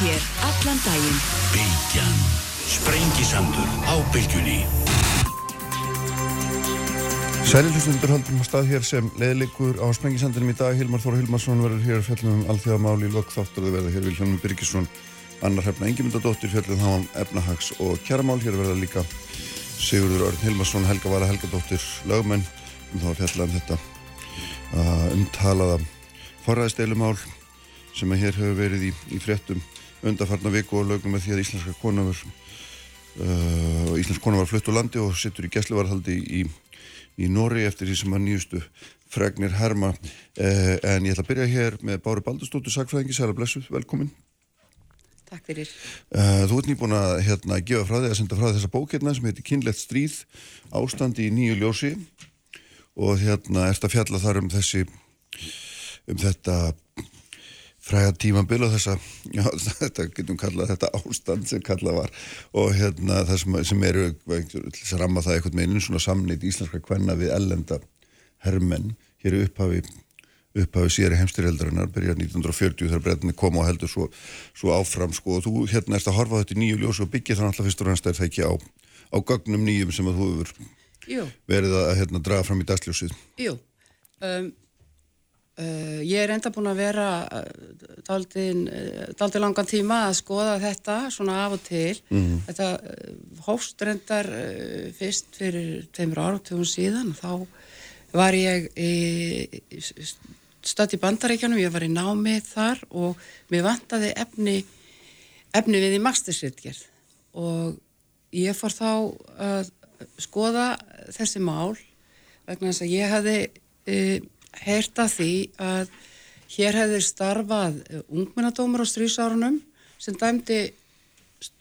hér allan daginn. Bilgjan. Sprengisandur á bylgjunni. Sæli hlustundur haldum að stað hér sem leðlikur á Sprengisandinum í dag. Hilmar Þóra Hilmarsson verður hér fjallum um alþjóðamáli í lokþáttur að verða hér Vilhelmur Birgisson, Annar Hrefna Ingemyndadóttir fjallum þá um efnahags og kjaramál. Hér verða líka Sigurður Örn Hilmarsson, Helga Vala Helgadóttir, lögmenn um þá að fjalla um þetta uh, umtalaða forræðisteilumál sem að hér hefur verið í, í fréttum undarfarna viku og lögum með því að íslenska konavur uh, íslensk konavar flutt úr landi og sittur í gæsluvarðhaldi í, í Nóri eftir því sem að nýjustu fregnir herma. Uh, en ég ætla að byrja hér með Bári Baldurstóttur Sakfræðingi, sæla blessuð, velkomin. Takk fyrir. Uh, þú ert nýbúin að hérna, gefa frá þig að senda frá þig þessa bókirna sem heitir Kynlegt stríð ástandi í nýju ljósi. Og hérna ert að fjalla þar um þessi um þetta fræða tímabil og þessa já, þetta getum kallað þetta ástand sem kallað var og hérna það sem, sem eru að ramma það eitthvað með einu svona samnýtt íslenska kvenna við ellenda hermenn hér upphafi upphafi síðari heimstyrjaldarinnar, byrjar 1940 þegar breytinni kom og heldur svo, svo áfram sko og þú hérna erst að horfa þetta í nýju ljós og byggja þannig alltaf fyrst og rannst er það ekki á, á gögnum nýjum sem að þú hefur Jú, verið að hérna, draga fram í dagsljósið. jú. Um, uh, ég er enda búin að vera daldi langan tíma að skoða þetta svona af og til. Mhm. Þetta uh, hófst reyndar uh, fyrst fyrir tveimur áratugum síðan. Þá var ég í, stödd í bandaríkjanum, ég var í námið þar og mér vantaði efni, efni við í mastersritgerð og ég fór þá að skoða þessi mál vegna þess að ég hefði heyrt að því að hér hefði starfað ungmennadómar á strísárunum sem dæmdi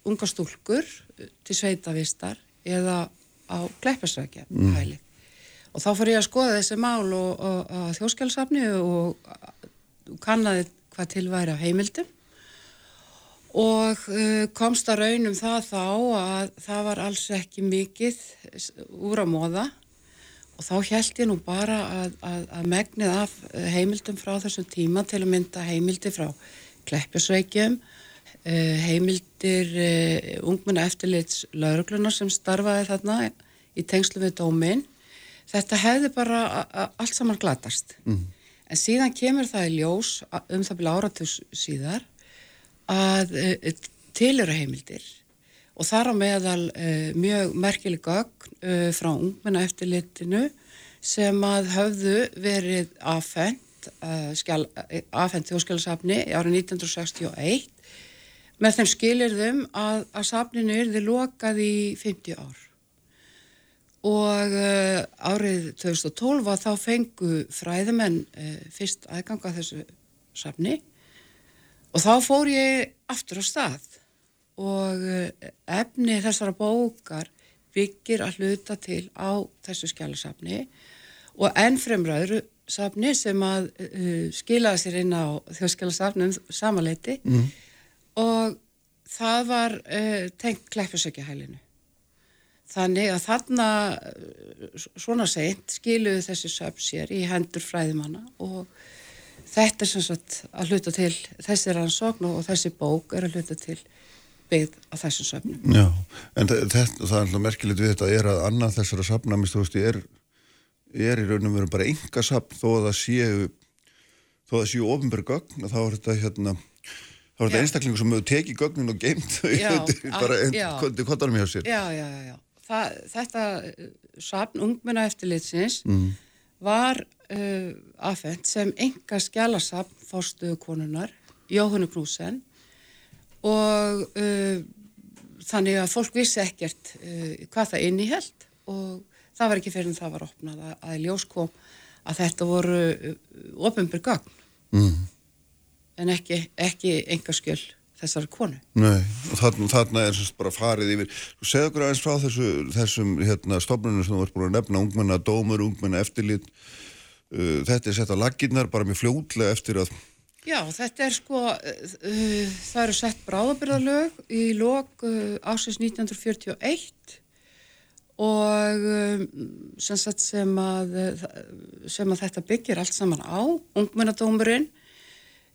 unga stúlkur til sveitavistar eða á kleppasvækja mm. hæli og þá fór ég að skoða þessi mál og, og, og þjóskjálfsafni og kannaði hvað til væri á heimildum. Og uh, komst að raunum það þá að það var alls ekki mikið úr að móða og þá held ég nú bara að, að, að megnið af heimildum frá þessum tíma til að mynda heimildi frá Kleppjasveikjum, uh, heimildir uh, ungmenna eftirlits lauruglunar sem starfaði þarna í tengslu við dóminn. Þetta hefði bara allt saman glatast. Mm. En síðan kemur það í ljós um það byrja áratus síðar að til eru heimildir og þar á meðal uh, mjög merkileg gögn uh, frá ungmenna eftirlitinu sem að höfðu verið afhengt afhengt þjóðskjálasafni árið 1961 með þeim skilirðum að, að safninu yrði lokað í 50 ár. Og árið 2012 að þá fengu fræðumenn fyrst aðganga þessu safni. Og þá fór ég aftur á stað og efni þessara bókar byggir að hluta til á þessu skjálasafni og ennfremraður safni sem að uh, skilaði sér inn á þjóðskjálasafnum samanleiti mm. og það var uh, tengt kleppasökjahælinu. Þannig að þarna svona seint skiluðu þessi söfn sér í hendur fræðimanna og þetta er sem sagt að hluta til þessi rannsókn og þessi bók er að hluta til byggð á þessum söfnum. Já, en þetta, það er alltaf merkilegt við þetta er að annað þessara söfnamist, þú veist, er, er í raunum verið bara enga söfn þó að það séu þó að það séu ofinbæri gögn og þá er þetta hérna þá er þetta einstaklingu sem hefur tekið gögnin og geimt þau bara einn kottanum hjá sér. Já, já, já, já. Það, þetta söfn ungmenna eftirlitsins mm. var uh, afhengt sem enga skjálasafn fórstuðu konunar Jóhannu Knúsen og uh, þannig að fólk vissi ekkert uh, hvað það inniheld og það var ekki fyrir en það var opnað að, að ljós kom að þetta voru ofinbjörg gagn mm. en ekki, ekki enga skjöl þessari konu. Nei, og þarna, þarna er semst bara farið yfir. Segð okkur aðeins frá þessu, þessum hérna, stofnunum sem þú ert búin að nefna, ungmenna dómur, ungmenna eftirlit. Uh, þetta er sett að laginnar bara mjög fljótlega eftir að... Já, þetta er sko, uh, það eru sett bráðabyrðalög í lok uh, ásins 1941 og um, sem, sem, að, sem að þetta byggir allt saman á, ungmennadómurinn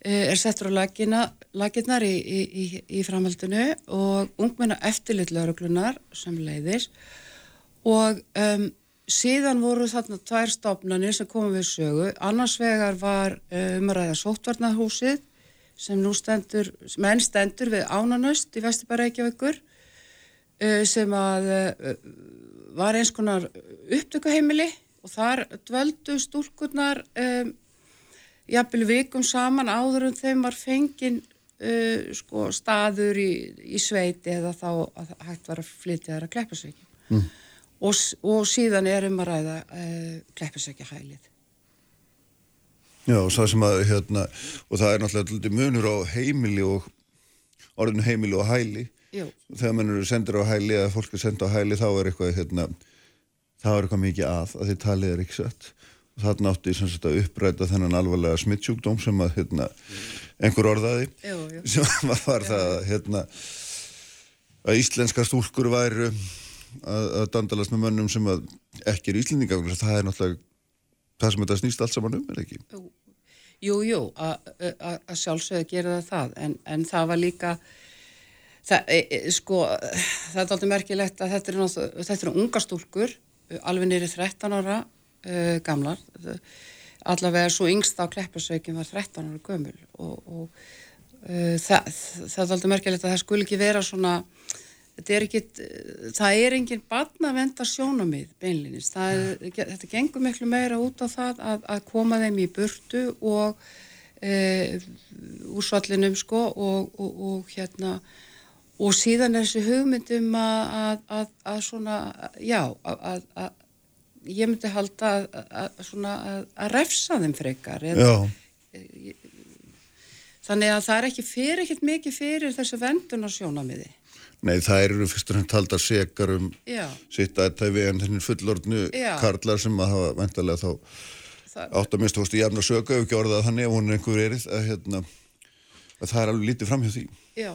er settur á laginnar í, í, í, framhaldinu og ungmenna eftirlit lauruglunar sem leiðis og um, síðan voru þarna tvær stofnanir sem komum við sögu annars vegar var um að ræða sóttvarnahúsið sem nú stendur, sem enn stendur við Ánanöst í Vestibæraækjavíkur sem að var eins konar upptökuheimili og þar dvöldu stúlkurnar um, jafnvel vikum saman áður en þeim var fengin uh, sko, staður í, í sveiti eða þá að hægt var að flytja þær að kleppasveiki mm. Og, og síðan er um að ræða uh, kleppasveiki hælið Já og það sem að hérna, og það er náttúrulega munur á heimili og orðinu heimili og hæli Jú. þegar mann eru sendir á hæli eða fólk er sendir á hæli þá er eitthvað hérna, þá er eitthvað mikið að að þið talið er ekki sett og það nátti að uppræta þennan alvarlega smittsjúkdóm sem að hérna, einhver orðaði jú, jú. sem var það hérna, að íslenska stúlkur væru að, að dandalast með mönnum sem ekki er íslendinga það er náttúrulega það sem þetta snýst allt saman um, er ekki? Jú, jú, að sjálfsögðu gera það en, en það var líka það, e, e, sko, það er alltaf merkilegt að þetta eru er, unga stúlkur, alveg nýri 13 ára uh, gamlar, allavega svo yngst á Kleppasveikin var 13 ára gömul og, og uh, það, það er alltaf merkilegt að það skul ekki vera svona er ekki, það er enginn barnavenda sjónamið beinlinnist, er, þetta gengur miklu meira út á það að, að koma þeim í burtu og e, úr svallinum sko og, og, og hérna og síðan er þessi hugmyndum að, að, að svona, já að ég myndi halda að svona að refsa þeim frekar eða, þannig að það er ekki fyrir ekkert mikið fyrir þessu vendun á sjónamiði Nei, það eru fyrst og fremst haldar sekar um Já. sitt aðtæfi en þennir fullordnu Já. karlar sem að hafa vendalega þá það... átt að mista hóst í jafn og söka ef ekki orðað þannig ef hún er einhver erið að, hérna, að það er alveg lítið fram hjá því. Já,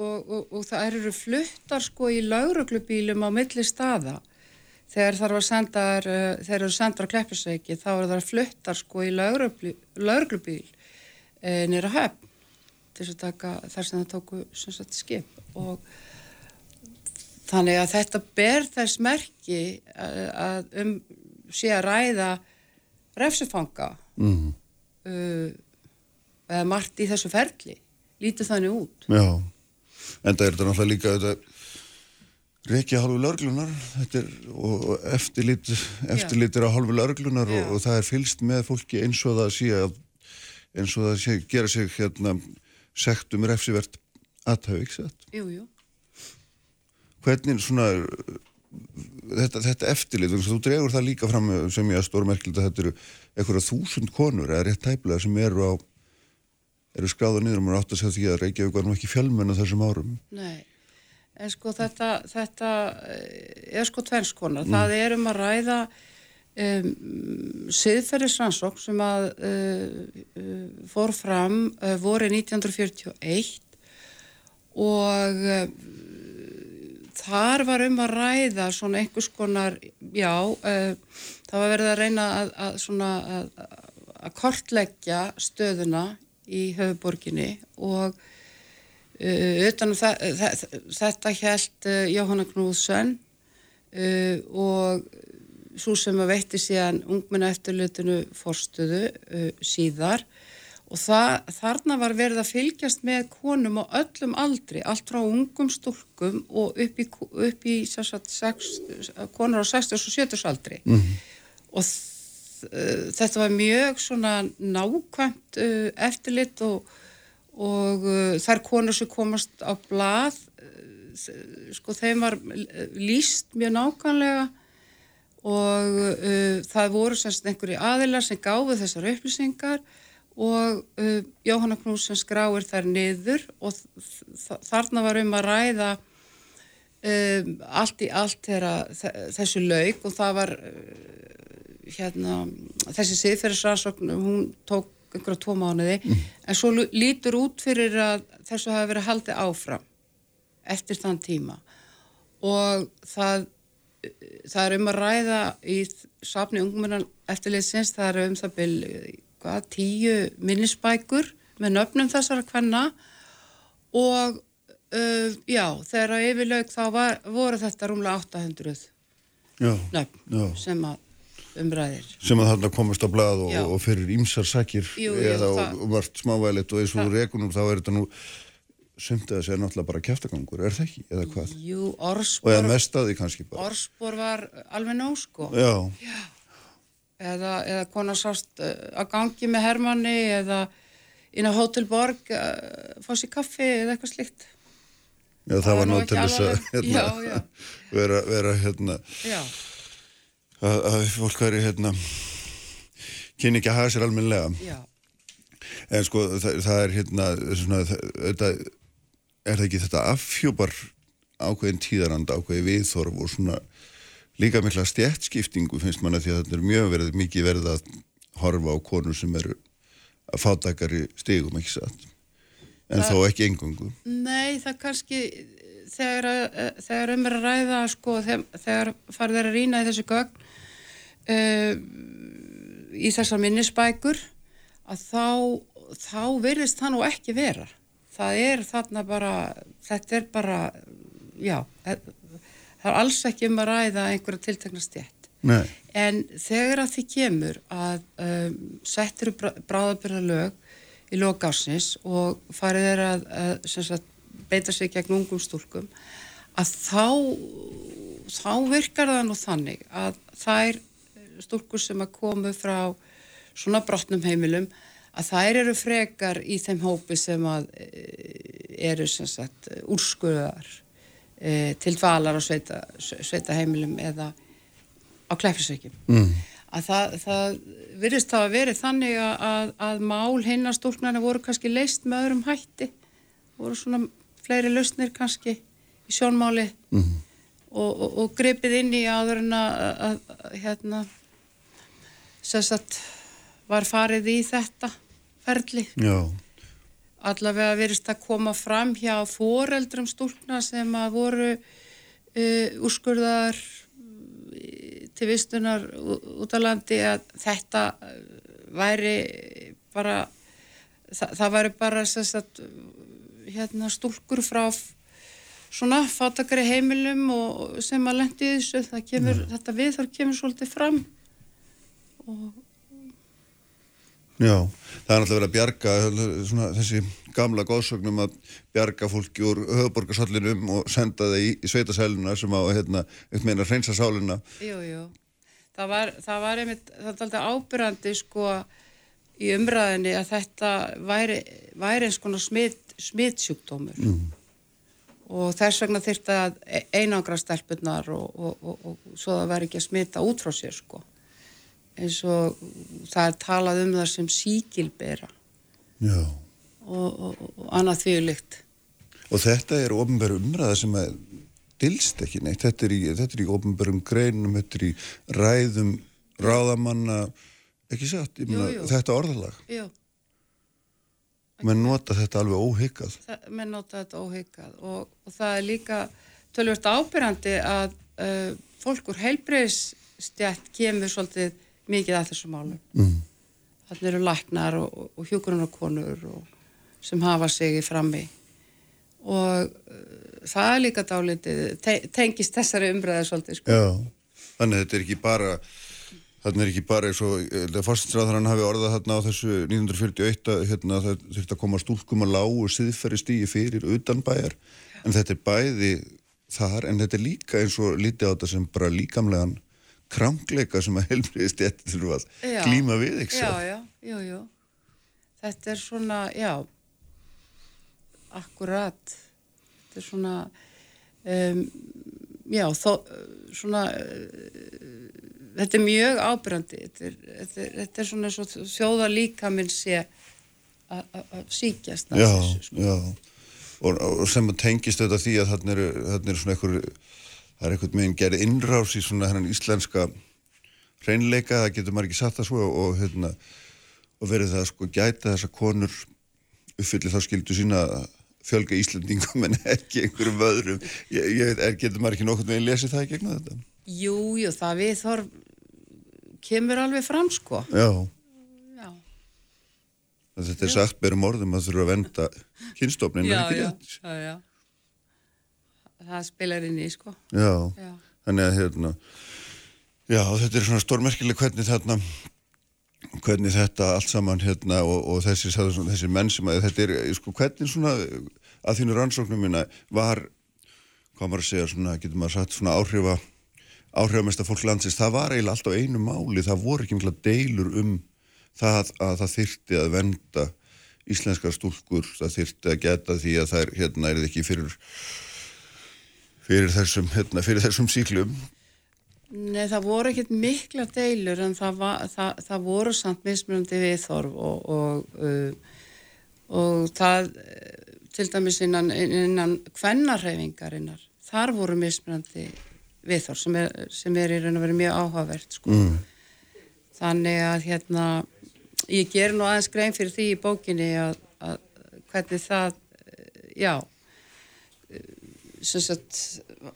og, og, og það eru fluttar sko í lauruglubílum á milli staða þegar þarf að senda, uh, þegar eru sendar kleppisveiki þá eru það fluttar sko í lauruglubíl uh, nýra höfn til þess að taka þar sem það tóku sem sagt skip og Þannig að þetta ber þess merki að um sé að ræða refsufanga mm. uh, eða margt í þessu ferli lítið þannig út. Já, en það er þetta náttúrulega líka þetta reykja hálfu laurglunar og eftirlit, eftirlitir á hálfu laurglunar og, og það er fylst með fólki eins og það sé að eins og það sé að gera sig hérna sektum refsivert aðtöðu, ekki sett? Jú, jú hvernig svona þetta, þetta eftirlit, þú dregur það líka fram sem ég að stóra merkild að þetta eru eitthvað þúsund konur eða rétt tæplega sem eru á eru skráða niður og maður átt að segja því að Reykjavík var nú ekki fjölmenn á þessum árum. Nei, en sko þetta þetta eh, er sko tvennskonar mm. það er um að ræða um, siðferðisrannsók sem að uh, uh, fór fram uh, voru 1941 og þar var um að ræða svona einhvers konar, já, uh, það var verið að reyna að, að, svona, að, að kortleggja stöðuna í höfuborginni og uh, utan um þetta held uh, Jóhanna Knúðsson og svo sem að veitti síðan ungmenna eftirlutinu forstöðu síðar og það, þarna var verið að fylgjast með konum á öllum aldri, allt frá ungum stúlkum og upp í, upp í sagt, sex, konur á 60 og 70 aldri mm -hmm. og þetta var mjög svona nákvæmt uh, eftirlit og, og uh, þær konur sem komast á blað uh, sko þeim var líst mjög nákvæmlega og það voru semst einhverju aðilar sem gáði þessar upplýsingar og uh, Jóhanna Knússon skráir þær niður og þarna var um að ræða um, allt í allt þessu laug og það var uh, hérna, þessi siðferðisrannsókn hún tók einhverja tvo mánuði mm. en svo lítur út fyrir að þessu hafi verið haldið áfram eftir þann tíma og það það er um að ræða í safni ungmennan eftirleysins, það er um það byrju hvað, tíu minnisbækur með nöfnum þessara kvenna og uh, já, þegar að yfirlaug þá var, voru þetta rúmlega 800 Já, nöfn já. sem að umræðir. sem að þarna komast á blað og, Já. og fyrir ímsar sakir Jú, jú, eða það- og, og vart smávælit og eins og rekunum þá er þetta nú sumt að segja náttúrulega bara kjæftagangur, er það ekki, eða hvað? Jú, Og eða orðspor, mest að því kannski bara. orðspor var alveg nóg sko. Já, Eða, eða konar sást að gangi með Hermanni eða inn á Hotel Borg uh, fá sér kaffi eða eitthvað slikt. já, það, Það var ekki til þess að hérna, Já, já. vera, vera hérna, að, að fólk væri hérna, kynni ekki að hafa sér almennilega. já, En sko, það, það er hérna, svona, það, er það ekki þetta affjúpar ákveðin tíðaranda, ákveði viðþorf og svona líka mikla stjættskiptingu finnst manna því að þetta er mjög verið, mikið verið að horfa á konur sem eru að fátakari stigum, ekki satt. En þó ekki engungu. Nei, það kannski þegar, að- þegar um er að ræða sko, þegar, þegar farið er að rýna í þessu gögn uh, í þessar minnisbækur að þá, þá virðist það nú ekki vera. Það er þarna bara, þetta er bara, já, það er alls ekki um að ræða einhverja tiltekna stjætt. Nei. En þegar að því kemur að um, settir bráðabyrða lög í lokásnis og farið er að, að sagt, beita sig gegn ungum stúlkum að þá, þá virkar það nú þannig að þær stúlkur sem að komu frá svona brotnum heimilum að þær eru frekar í þeim hópi sem að e, eru sem sagt úrskuðar e, til dvalar á sveita, sveita heimilum eða á klæfisveikjum. Mm. Að það, það virðist það að verið þannig að, að, mál hinna stúlknarna voru kannski leist með öðrum hætti. Voru svona fleiri lausnir kannski í sjónmáli mm. og, og, og gripið inn í áður en að, að, að hérna að var farið í þetta ferli. Já. Allavega virðist að koma fram hjá foreldrum stúlkna sem að voru uh, úrskurðar til vistunar út á landi að þetta væri bara það, það væri bara sagt, hérna, stúlkur frá svona fátakari heimilum og sem að lendi þessu kemur, mm. þetta við þar kemur svolítið fram og Já, það er alltaf verið að bjarga svona, þessi gamla góðsögnum að bjarga fólki úr höfuborgarsallinum og senda það í, í sveitasæluna sem á hérna, eitt meina hreinsa sálina Jú, jú, það var, það var einmitt, það er alltaf ábyrrandi sko í umræðinni að þetta væri, væri eins konar smit, smitsjúkdómur. Mm. og þess vegna þyrfti að einangra stelpunar og, og, og, og svo það væri ekki að smita út frá sér sko eins og það er talað um það sem síkilbera Já. og, og, og annað þvíulikt. Og þetta er ofnbæru umræða sem að dilst ekki neitt, þetta er í, þetta er í ofnbærum greinum, þetta er í ræðum ráðamanna, ekki satt, jú. þetta orðalag. Jú, Menn nota þetta alveg það, menn nota þetta óhyggað og, og það er líka tölvört ábyrrandi að uh, fólk úr heilbreyðsstjætt kemur svolítið mikið að þessu málum. Mm. Þannig eru læknar og, og, og hjúgrunarkonur sem hafa sig í frammi og uh, það er líka dálítið, te tengist þessari umræðu svolítið sko. Já, þannig þetta er ekki bara þannig er ekki bara eins og fórstinsræðan hafi orðað þarna á þessu 1941 að hérna, það þurfti að koma stúlkum að lágu siðferði stígi fyrir utan bæjar en þetta er bæði þar en þetta er líka eins og lítið á þetta sem bara líkamlegan krangleika sem að helbriðist þetta þurfa að Já. glíma við Já, já, jú, jú. Þetta er svona, já, akkurat. Þetta er svona, um, já, þó, svona, uh, þetta er mjög ábyrrandi. Þetta er, þetta er, þetta er svona og þjóða líka minn sé að- síkjast Já, þessu. Sko. já og, og sem tengist auðvitað því að þarna eru, þarna eru svona einhver það er einhvern veginn gerð innrás í svona hennan íslenska hreinleika, það getur maður ekki satt það svo og, hérna, og verið það að sko gæta þess að konur uppfyllir þá skildu sína að fjölga Íslandingum en ekki einhverjum öðrum ég, ég veit, er, getur maður ekki nokkurn veginn lesið það í gegnum þetta? Jú, jú, það við þorf kemur alveg fram, sko. Já, Já. að þetta er sagt berum orðum að þurfa að venda kynstofnin já, er ekki já, rétt já, já. Það spilar inn í, sko. já. Já. þannig að hérna já, þetta er svona stórmerkileg hvernig þarna hvernig þetta allt saman hérna og, og þessi, þessi menn sem að þetta er, sko, hvernig svona að þínu rannsóknum minna var hvað maður að segja, svona, getur maður sagt svona áhrifa, áhrifamesta fólk landsins, það var eiginlega alltaf einu máli, það voru ekki mjög deilur um það að það þyrti að venda íslenskar stúlkur, það þyrti að geta því að það er, hérna, er ekki fyrir fyrir þessum, hérna, fyrir þessum síklum Nei, það voru ekkert mikla deilur en það, var, það, það voru samt mismunandi viðþorf og, og, uh, og það uh, til dæmis innan, innan kvennarhefingarinnar, þar voru mismunandi viðþorf sem er, sem er í raun og verið mjög áhugavert sko. mm. Þannig að hérna, ég ger nú aðeins grein fyrir því í bókinni að, að hvernig það, uh, já, sagt,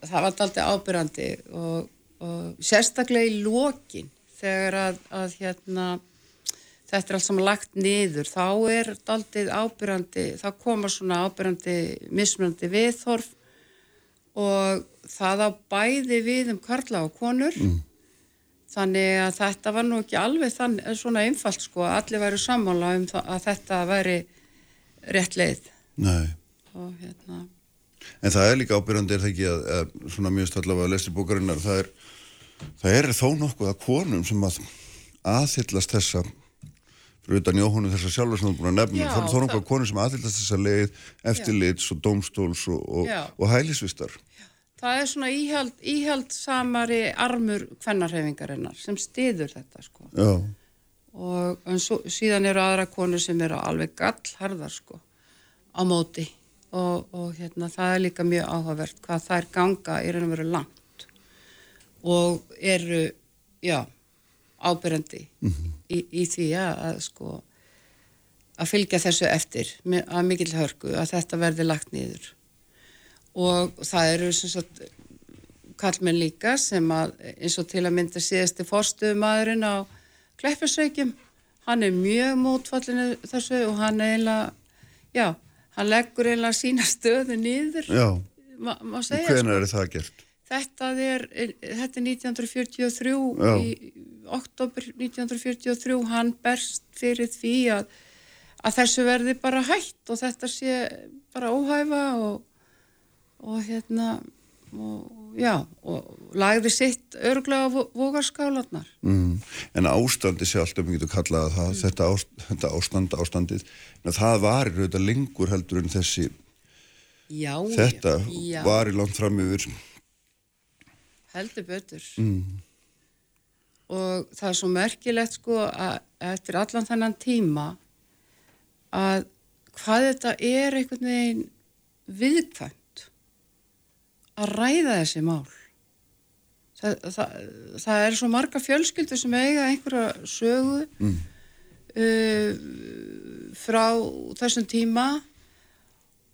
það var alltaf ábyrrandi og og sérstaklega í lokin þegar að, að hérna, þetta er allt saman lagt niður þá er þetta aldrei ábyrjandi þá koma svona ábyrjandi mismunandi viðþorf og það á bæði við um karla og konur mm. þannig að þetta var nú ekki alveg þann, svona einfalt sko allir væri sammála um að þetta væri rétt leið Nei. og hérna En það er líka ábyrjandi er það ekki að, að svona mjög stallega að lesa bókarinnar það er, það er þó nokkuð að konum sem að aðhyllast þessa fyrir utan Jóhunu þessa sjálfur sem þú er búin að nefna Já, það er þó nokkuð að konum sem aðhyllast þessa leið eftirlits og dómstóls og, og, Já. og hælisvistar Það er svona íhald, íhald samari armur kvennarhefingarinnar sem stiður þetta sko. Já, Og svo, síðan eru aðra konur sem eru alveg gallharðar sko á móti. Og, og hérna það er líka mjög áhugavert hvað þær ganga í raun og veru langt. Og eru, já, ábyrjandi í, í því að, að sko að fylgja þessu eftir að mikill hörku að þetta verði lagt niður og það eru sem sagt kallmenn líka sem að eins og til að mynda síðasti fórstuðumæðurinn á Kleppesveikjum hann er mjög mótfallinu þessu og hann eiginlega já, hann leggur eiginlega sína stöðu niður já. Og segja sko. er það gert? þetta er, þetta er 1943 Já. í oktober 1943 hann berst fyrir því að, að þessu verði bara hætt og þetta sé bara óhæfa og, og hérna og já, og lagði sitt örglega á vogarskálanar Mm. En ástandi sé alltaf mjög kallað að það, þetta, ást, þetta ástand, ástandið, en það var í raun lengur heldur en þessi, já, þetta já, var í langt fram yfir. heldur betur Mm. og það er svo merkilegt sko að eftir allan þennan tíma að hvað þetta er einhvern veginn viðkvæmt að ræða þessi mál það, það, það er svo marga fjölskyldur sem eiga einhverja sögu Mm. uh, frá þessum tíma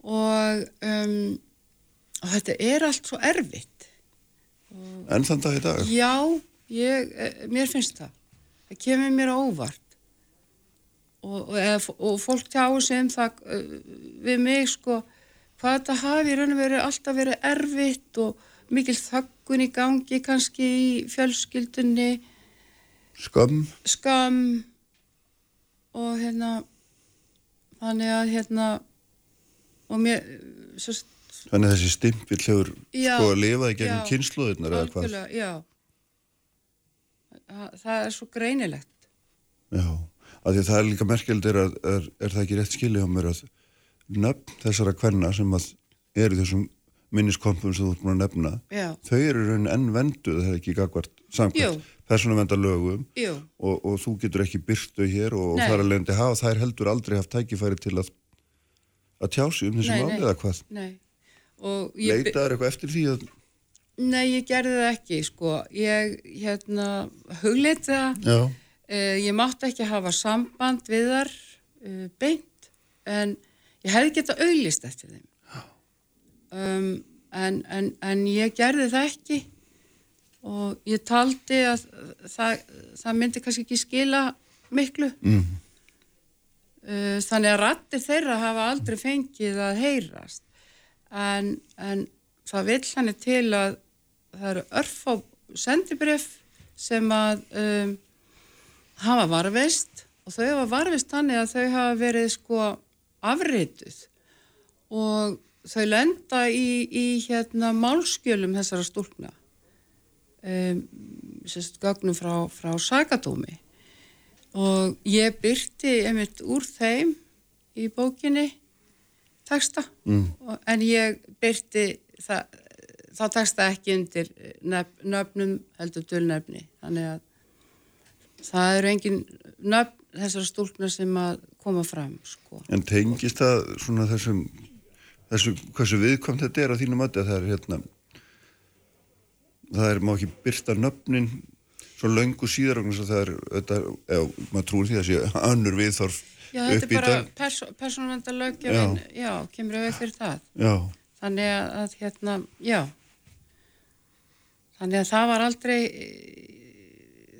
og, um, og þetta er allt svo erfitt En þann dag í dag? Já, ég, mér finnst það. Það kemur mér á óvart. Og, og, og fólk tjáu sig um það eh, við mig sko, hvað þetta hafi í raun og verið alltaf verið erfitt og mikil þöggun í gangi kannski í fjölskyldunni, Skömm? skam og hérna, þannig að hérna, og mér, svo, Þannig að þessi stimpill hefur Já, sko að lifa í gegnum já, kynsluðirnar eða hvað? já. Það, er svo greinilegt. Já, af því að það er líka merkjöld er, er, er það ekki rétt skilja á mér að nöfn þessara kvenna sem eru þessum minniskompum sem þú ert búin að nefna Já, þau eru raunin enn venduð er ekki gagvart samkvæmt Jú. persónuvenda lögum og, og þú getur ekki byrtu hér og, og þar að leiðandi hafa þær heldur aldrei haft tækifæri til að að tjá sig um máli nei. eða hvað? Leitaður eitthvað eftir því að nei, ég gerði það ekki, sko. Ég, hérna, já, uh, ég mátti ekki hafa samband við þar uh, beint, en ég hefði getað auglist eftir þeim. Um, en, en, en ég gerði það ekki. Og ég taldi að það, það myndi kannski ekki skila miklu. mm, uh, þannig að rattir þeirra hafa aldrei fengið að heyrast. En, en það vil hann til að það eru örf á sendibref sem að um, hafa varfist og þau hafa varfist þannig að þau hafa verið sko afrituð. Og þau lenda í, í hérna málskjölum þessara stúlna um, sérst gögnum frá, frá Sagadómi og ég byrti einmitt úr þeim í bókinni texta. Mm. en ég byrti það, þá texta ekki undir nöfn, nöfnum heldur dölnöfni þannig að það eru engin nöfn þessar stúlknar sem að koma fram sko. En tengist það svona þessum þessu, hversu viðkvæmt þetta er á þínum öll það er hérna það er má ekki byrta nöfnin svo löngu síðar það er, þetta, eða maður trúir því að sé önnur viðþorf Já, þetta er bara perso persónvendalögjum já. já, kemur auðvitað fyrir það já. þannig að, að hérna, já þannig að það var aldrei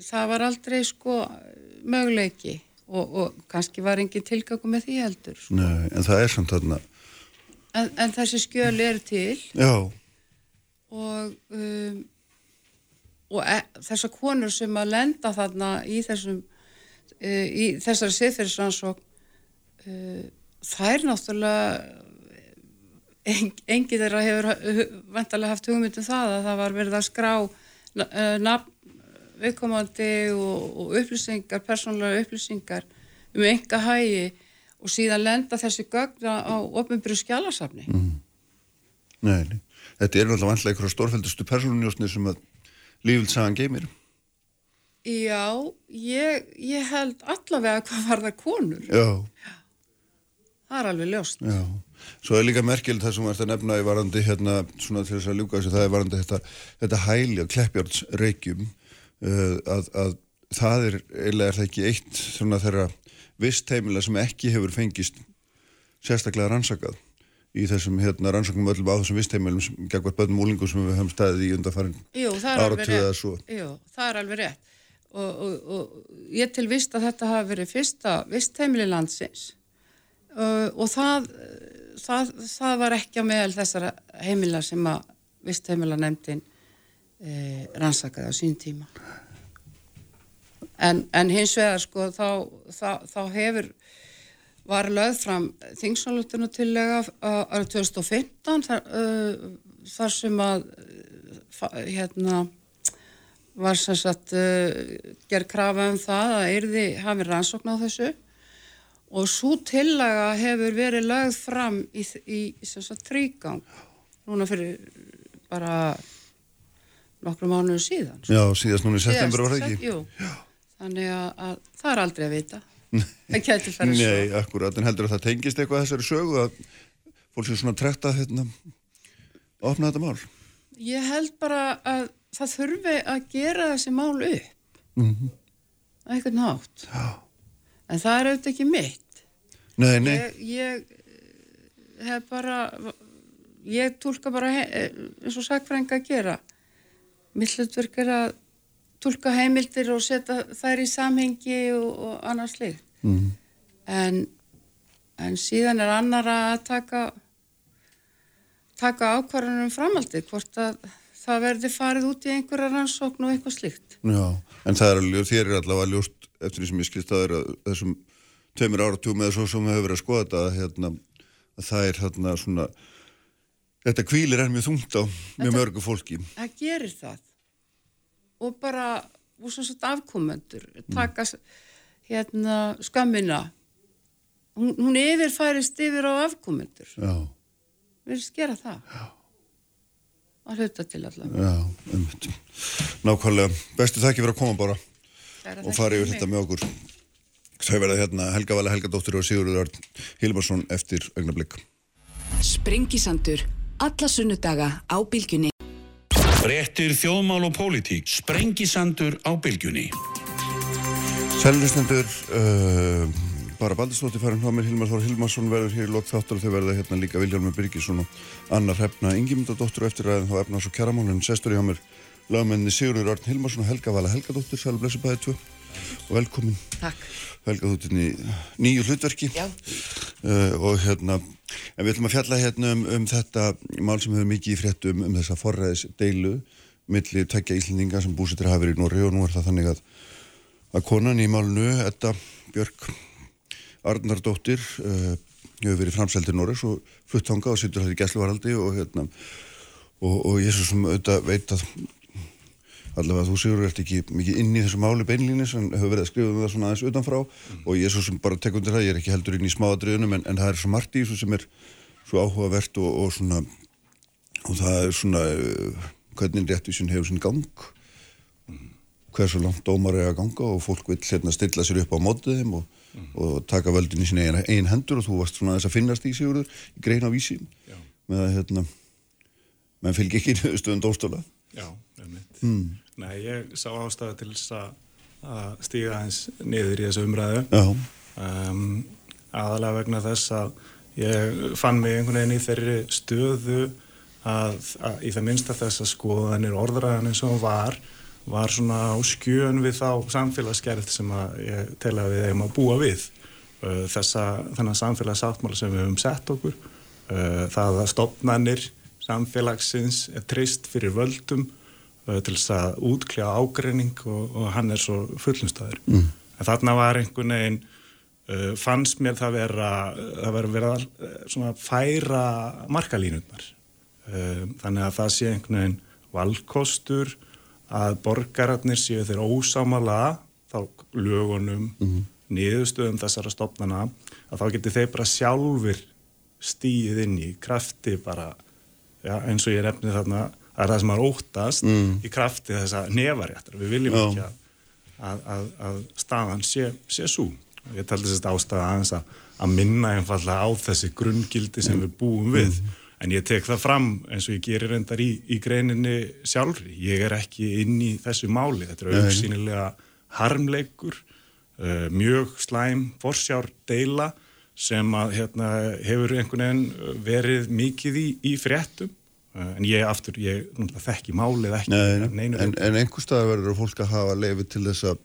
það var aldrei sko möguleiki og, og kannski var engin tilgangum með því heldur. Sko. Nei, en það er samt þarna. En, en þessi skjöl er til. Já. Og um, og e þessar konur sem að lenda þarna í þessum uh, í þessari siðferðisrannsók uh, það er náttúrulega en, engi þeirra hefur vantarlega haft hugmyndum það að það var verið að skrá uh, nafn viðkomandi og, og upplýsingar, persónulega upplýsingar um enga hægi og síðan lenda þessi gögna á ofnbyrju skjálasafni mm. Nei, þetta er náttúrulega vantilega einhverja stórfældustu persónunjósni sem að lífild sagan geymir. Já, ég, ég held allavega hvað var það konur. Já. Það er alveg ljóst. Já, svo er líka merkjöld það sem ætlum að nefna í varandi hérna, svona til þess að ljúka þessu, það er varandi þetta, þetta hæli á kleppjárnsreikjum að, að það er eiginlega er það ekki eitt svona þeirra vist heimilega sem ekki hefur fengist sérstaklega rannsakað í þessum hérna, rannsóknum öllum á þessum vistheimilum sem geggar bönnum úlingum sem við höfum staðið í undarfærin áratuða svo. Jú, það er alveg rétt og, og, og ég til vist að þetta hafi verið fyrsta vistheimili landsins og, og það, það, það var ekki á meðal þessara heimila sem að vistheimila nefndin e, rannsakaði á sín tíma. En, en hins vegar sko þá, þá, þá hefur var lögð fram þingsálutunutillega árið 2015 þar, uh, þar sem að hérna var sem sagt uh, gerð krafa um það að erði hafi rannsókn á þessu. Og svo tillega hefur verið lögð fram í, í sem sagt þrýgang núna fyrir bara nokkru mánuðu síðan. Já, síðast núna í september var það ekki. Jú, þannig að, að það er aldrei að vita. Það kæti fara svo. Nei, akkurat, en heldur að það tengist eitthvað þessari sögu að fólk sem svona trekta hérna, opna þetta mál? Ég held bara að það þurfi að gera þessi mál upp. Mm -hmm. eitthvað nátt Já. en það er auðvitað ekki mitt. Nei, nei. Ég, ég hef bara ég tólka bara eins og sagfrænga að gera millutverk er að tólka heimildir og setja þær í samhengi og, og annars líkt mm. en, en síðan er annara að taka taka ákvarðanum um framaldið hvort að það verði farið út í einhverja rannsókn og eitthvað slíkt Já, en það er alveg, þér er allavega ljóst eftir því sem ég skilst að það er þessum tveimur áratúm eða svo sem höfum verið að skoða þetta hérna, að það er hérna svona þetta kvílir er mjög þungt á mjög mörgu fólki. Það gerir það. Og bara og svona svona afkomendur taka mm. hérna skammina hún, hún yfirfærist yfir á afkomendur. Já. Við erum skera það. Já. Að hluta til allavega. Já, umhvitt nákvæmlega, bestu þakki fyrir að koma bara Kæra og fara yfir þetta með okkur. Þau verða hérna Helga Vala Helgadóttir og Sigurður Örn Hilmarsson eftir augnablík Sprengisandur alla sunnudaga á bylgunni Frettir þjóðmál og pólitík. Sprengisandur á bylgjunni. Sælustendur, uh, bara Baldurstóttir farin hjá mér, Hilmar Þór Hilmarsson verður hér í lok þáttur og þau verða hérna líka Viljálmur Byrkisson og Anna Hrefna Ingimundadóttur eftir aðeins á efnars og kjaramálun. Sestur hjá mér lagmenni Sigurður Örn Hilmarsson og Helga Vala Helgadóttir. Sælu blessu bæðið tvö. Og velkomin. Takk. Helga þú til nýju hlutverki. Uh, og hérna, en við ætlum að fjalla hérna um, um þetta mál sem hefur mikið í fréttum um þessa forræðis deilu milli tekja íslendinga sem búsittir hafa verið í Norri og nú er það þannig að, að konan í málnu, Edda Björk Arnardóttir, uh, hefur verið framseldir Norri og flutt hanga og sittur hægt í gæsluvaraldi og hérna, og, og ég svo sem auðvitað veit að allavega þú Sigur ert ekki mikið inn í þessu máli beinlínis en hefur verið að skrifa um það svona aðeins utanfrá mm. og ég svo sem bara tek undir það, ég er ekki heldur inn í smáadriðunum en, en það er svo margt í þessu sem er svo áhugavert og, og svona og það er svona uh, hvernig réttvísin hefur svona gang mm. hversu langt dómar er að ganga og fólk vil hérna stilla sér upp á mótið þeim og, mm. og taka völdin í sín einn ein hendur og þú varst svona þess að finnast í Sigurður í grein á vísi Já. með að hérna menn fylgir ekki stöðun dóstóla Já, mm. Nei, ég sá ástæðu til þess að stíga eins niður í þessu umræðu. Um, aðalega vegna þess að ég fann mig einhvern veginn í þeirri stöðu að, að í það minnsta þess að skoðanir orðræðan eins og var var svona á skjön við þá samfélagsgerð sem að ég tel að við eigum að búa við. Uh, þessa þannig samfélagsáttmála sem við höfum sett okkur uh, það að stopnannir samfélagsins er trist fyrir völdum til þess að útkljá ágreining og, og hann er svo fullumstæður. Mm. En þarna var einhvern veginn, uh, fannst mér það vera, það vera verið að svona færa markalínutnar. Uh, þannig að það sé einhvern veginn valkostur að borgararnir séu þeirra ósámala þá lögunum, mm. niðurstöðum þessara stopnana, að þá getur þeir bara sjálfur stíð inn í krafti bara já, eins og ég efnið þarna það er það sem er óttast mm. í krafti þess að nefaréttar við viljum já. ekki að, að, að staðan sé, sé svo ég taldi að ástæða aðeins að, að minna einfallega á þessi grunngildi sem við búum við. Mm. en ég tek það fram eins og ég gerir endar í, í greininni sjálfri. Ég er ekki inn í þessu máli. Þetta er auðsýnilega harmleikur uh, mjög slæm forsjár deila sem að hérna, hefur einhvern veginn verið mikið í, í fréttum en ég aftur, ég þekki málið ekki Nei, en, en einhver staðar verður fólk að hafa lefi til þess að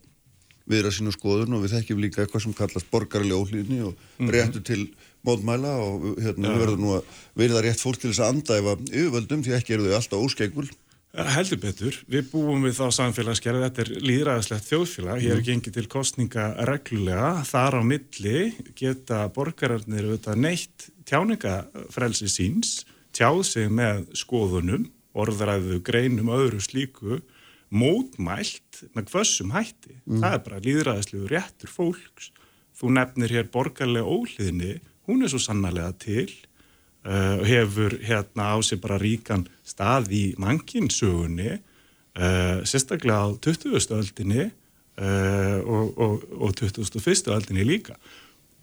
viðra sínu skoðun og við þekkjum líka eitthvað sem kallast borgarlega óhlýðni og mm -hmm. réttu til mótmæla og hérna, við verðum nú að verða rétt fólk til þess að andæfa yfirvöldum því ekki eru þau alltaf óskegul Heldur betur, við búum við þá samfélagsgerði, þetta er líðræðislegt þjóðfélag, hér er mm. gengið til kostninga reglulega, þar á milli geta borgararnir auðvitað neitt tjáningafrelsi síns, tjáð sig með skoðunum, orðræðu, greinum, öðru slíku, mótmælt með hvössum hætti. Mm. Það er bara líðræðislegu réttur fólks. Þú nefnir hér borgarlega óhliðni, hún er svo sannarlega til uh, hefur hérna á sig bara ríkan stað í mankinsögunni uh, sérstaklega á 20. öldinni uh, og, og, og 21. öldinni líka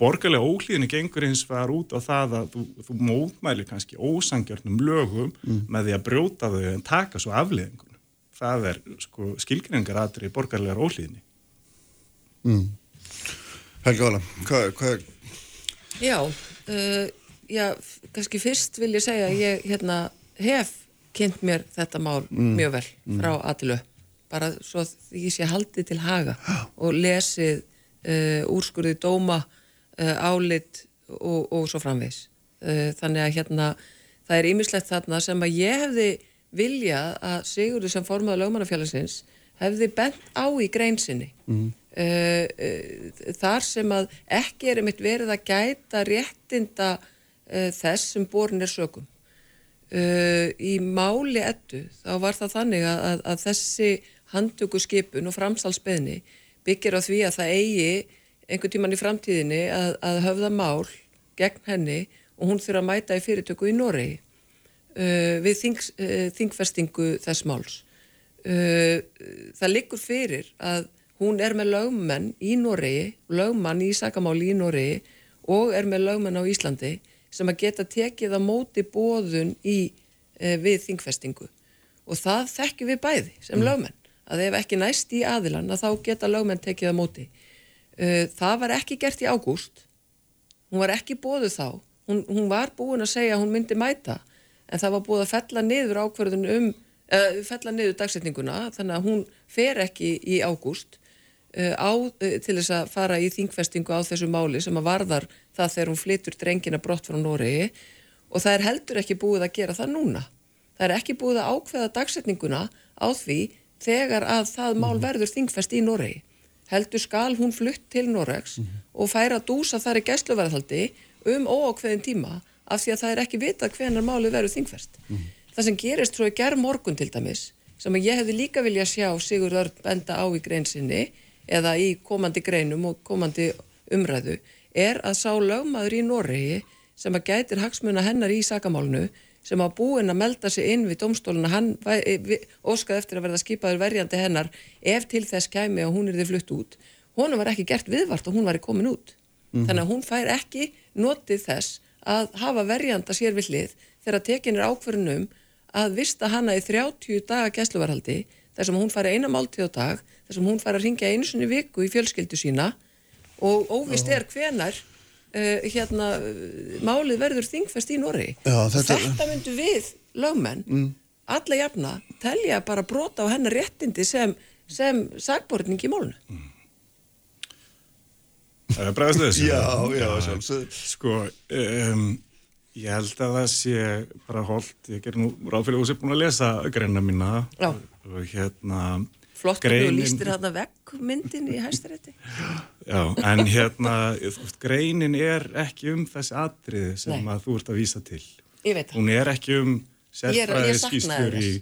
borgarlega óhlýðinni gengur eins var út á það að þú, þú mótmæli kannski ósangjörnum lögum mm. með því að brjóta þau en taka svo afleðingunum það er sko, skilgringar aðri borgarlegar óhlýðinni mm. Helga Vala hvað, hvað Já, uh, já, kannski fyrst vil ég segja að ég hérna, hef kynnt mér þetta mál mm. mjög vel mm. frá mm. Adilu bara svo því ég sé haldið til haga og lesið uh, úrskurðið dóma álit og, og svo framvegs uh, þannig að hérna það er ýmislegt þarna sem að ég hefði vilja að Sigurður sem formadur lögmannafélagsins hefði bent á í greinsinni mm. þar sem að ekki er einmitt verið að gæta réttinda þess sem borin er sögum. Uh, í máli ettu þá var það þannig að, að, að þessi handtöku skipun og framsalsbeðni byggir á því að það eigi einhvern tíman í framtíðinni að, að höfða mál gegn henni og hún þurfa að mæta í fyrirtöku í Noregi uh, við þing, uh, þingfestingu þess máls. Uh, það liggur fyrir að hún er með lögmenn í Noregi, lögmann í sakamáli í Noregi og er með lögmenn á Íslandi sem að geta tekið á móti bóðun í e, við þingfestingu og það þekkjum við bæði sem mm. lögmenn að ef ekki næst í aðilan að þá geta lögmenn tekið á móti það var ekki gert í ágúst hún var ekki bóðu þá hún, hún var búin að segja að hún myndi mæta en það var búið að fella niður ákverðun um e, fella niður dagsetninguna þannig að hún fer ekki í ágúst uh, uh, til þess að fara í þingfestingu á þessu máli sem að varðar það þegar hún flytur drengina brott frá Noregi og það er heldur ekki búið að gera það núna. Það er ekki búið að ákveða dagsetninguna á því þegar að það mál verður þingfest í Noregi. Heldur skal hún flutt til Noregs og færa dúsa þar í gæsluverðhaldi um óákveðin tíma af því að það er ekki vitað hvenar málið verður þingfest. Það sem gerist svo í gerð morgun til dæmis, sem að ég hefði líka vilja sjá Sigur Örn benda á í greinsinni eða í komandi greinum og komandi umræðu, er að sá lögmaður í Noregi sem að gætir hagsmuna hennar í sakamálnu sem að búin að melda sig inn við domstóluna, hann óskað eftir að verða skipaður verjandi hennar ef til þess kæmi og hún er þið flutt út. Hún var ekki gert viðvart og hún var komin út. Mm -hmm. Þannig að hún fær ekki notið þess að hafa verjanda sér við hlið þegar tekin er ákverðunum að vista hana í 30 daga gæsluvarhaldi þar sem hún fær eina máltíð á dag, þar sem hún fær að ringja einu sinni viku í fjölskyldu sína og óvist er hvenar uh, hérna, málið verður þingfest í Norri. Já, þetta... þetta myndu við lögmenn, mm. alla jafna, telja bara brota á hennar réttindi sem, sem sagbortning í málunu. Mm. Það er bregðast þessu. Já, já, sjálfsög. Sko, um, ég held að það sé bara holdt, ég ger nú ráð fyrir að þú sé búin að lesa greina mína. Já. Og hérna... Flott greinin... og lístir þarna vekk myndin í hæstarétti. Já, en hérna, greinin er ekki um þessi atriði sem Nei. að þú ert að vísa til. Hún er ekki um sérfræði skýstur í...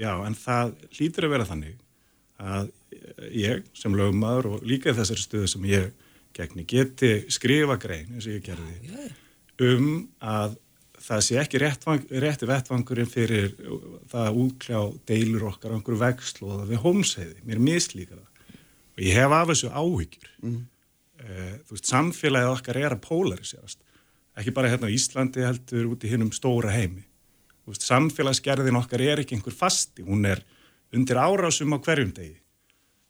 Já, en það hlýtur að vera þannig að ég sem lögmaður og líka þessari stöðu sem ég gegni geti skrifa grein eins og ég gerði um að það sé ekki réttvang, rétti vettvangurinn fyrir það að útkljá deilur okkar á einhverju vextlóða við hómseiði, mér mislíka það. Og ég hef af þessu áhyggjur. Mm. uh, þú veist, samfélagið okkar er að polariserast ekki bara hérna á Íslandi heldur út í hinnum stóra heimi. Þú veist, samfélagsgerðin okkar er ekki einhver fasti, hún er undir árásum á hverjum degi.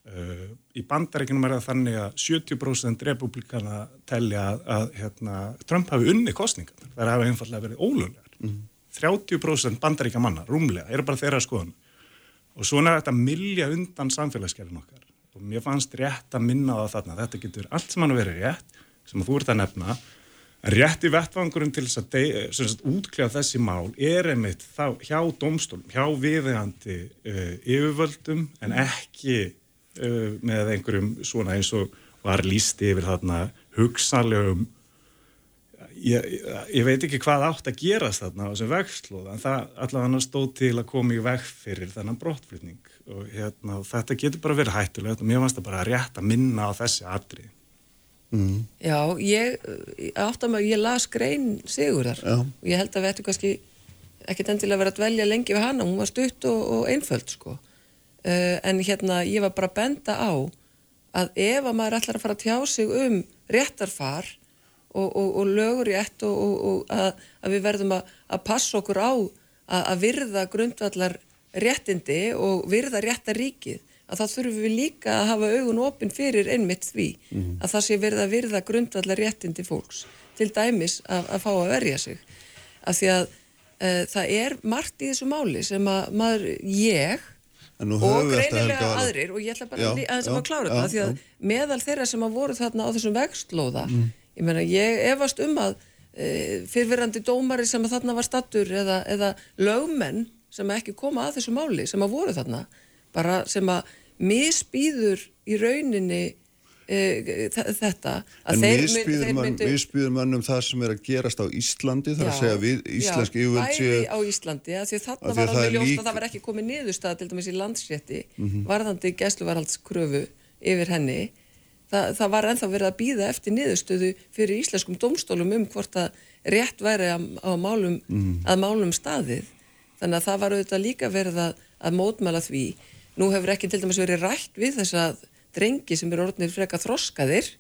Uh, í bandaríkinum er það þannig að 70% republikana telja að, að hérna, Trump hafi unni kostningan það hafi einfallega verið ólunlegar mm. 30% bandaríka manna, rúmlega eru bara þeirra skoðan og svona er þetta milja undan samfélagsgerðin okkar. Og mér fannst rétt að minna á þarna. Þetta getur allt sem hann verið rétt sem þú ert að nefna. Rétt í vettvangurinn til þess að, að útkljá þessi mál er einmitt þá, hjá domstólum, hjá viðegandi uh, yfirvöldum en ekki uh, með einhverjum svona eins og var lísti yfir þarna hugsanlegum ég, ég veit ekki hvað átt að gerast þarna á þessum vegslóð en það allavega stóð til að koma í veg fyrir þennan brottflutning og hérna, þetta getur bara verið hættulegt og mér fannst það bara rétt að minna á þessi atrið mm. Já, ég átt að maður, ég las grein Sigurðar Já. og ég held að við ættum kannski ekkert endilega verið að dvelja lengi við hana, hún var stutt og, og einföld sko uh, en hérna ég var bara að benda á að ef að maður ætlar að fara að tjá sig um réttarfar og, og, og lögur rétt og, og að, að við verðum að, að passa okkur á að, að virða grundvallar réttindi og virða réttaríkið að þá þurfum við líka að hafa augun opinn fyrir einmitt því mm -hmm. að það sé verða að virða grundvallar réttindi fólks til dæmis að, að fá að verja sig af því að uh, það er margt í þessu máli sem að maður, ég og greinilega aðrir og ég ætla bara já, að, að klára þetta því að meðal þeirra sem að voru þarna á þessum vextlóða mm. ég meina ég efast um að e, fyrfirandi dómari sem að þarna var stattur eða, eða lögmenn sem ekki koma að þessu máli sem að voru þarna bara sem að misbýður í rauninni þetta en við spýðum mannum það sem er að gerast á Íslandi þar að segja við íslenski yfirvöld séu á Íslandi, því að þarna var alveg ljóst að það var ekki komið niðurstað til dæmis í landsrétti mm -hmm. varðandi gæsluvarhaldskröfu yfir henni Þa, það var enþá verið að býða eftir niðurstöðu fyrir íslenskum domstólum um hvort að rétt væri að, að, málum, mm. að málum staðið þannig að það var auðvitað líka verið að, að mótmæla því nú hefur ekki til dæmis verið rætt við þess að drengi sem eru orðinir freka þroskaðir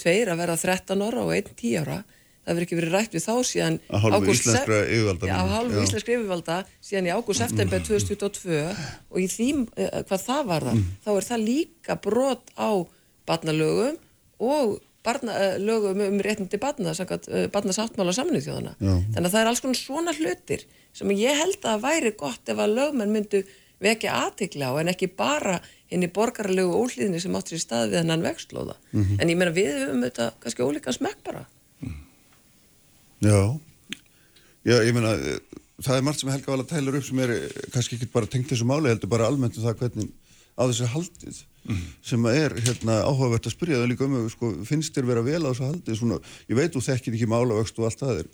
tveir að vera 13 ára og einn 10 ára það verður ekki verið rætt við þá síðan að hálfu íslenskra yfirvalda já, að hálfu íslenskra yfirvalda síðan í ágúst september 2022 og í því hvað það var það mm. þá er það líka brot á barnalögum og barna, lögum um réttindi barna barnasáttmála saminuð þjóðana þannig að það er alls konar svona hlutir sem ég held að væri gott ef að lögmenn myndu vekja aðtikla á en ekki bara henni borgarlegu ólíðinni sem áttur í stað við hennan vextlóða. Mm -hmm. En ég meina við höfum þetta kannski ólíkan smekk bara. Já, já, ég meina, það er margt sem Helga Vala tælar upp sem er kannski ekki bara tengt þessu máli, heldur bara almennt um það hvernig á þessu haldið mm -hmm. sem er hérna, áhugavert að spyrja það líka um, sko, finnst þér vera vel á þessu haldið svona, ég veit þú þekkir ekki málavöxt og allt það er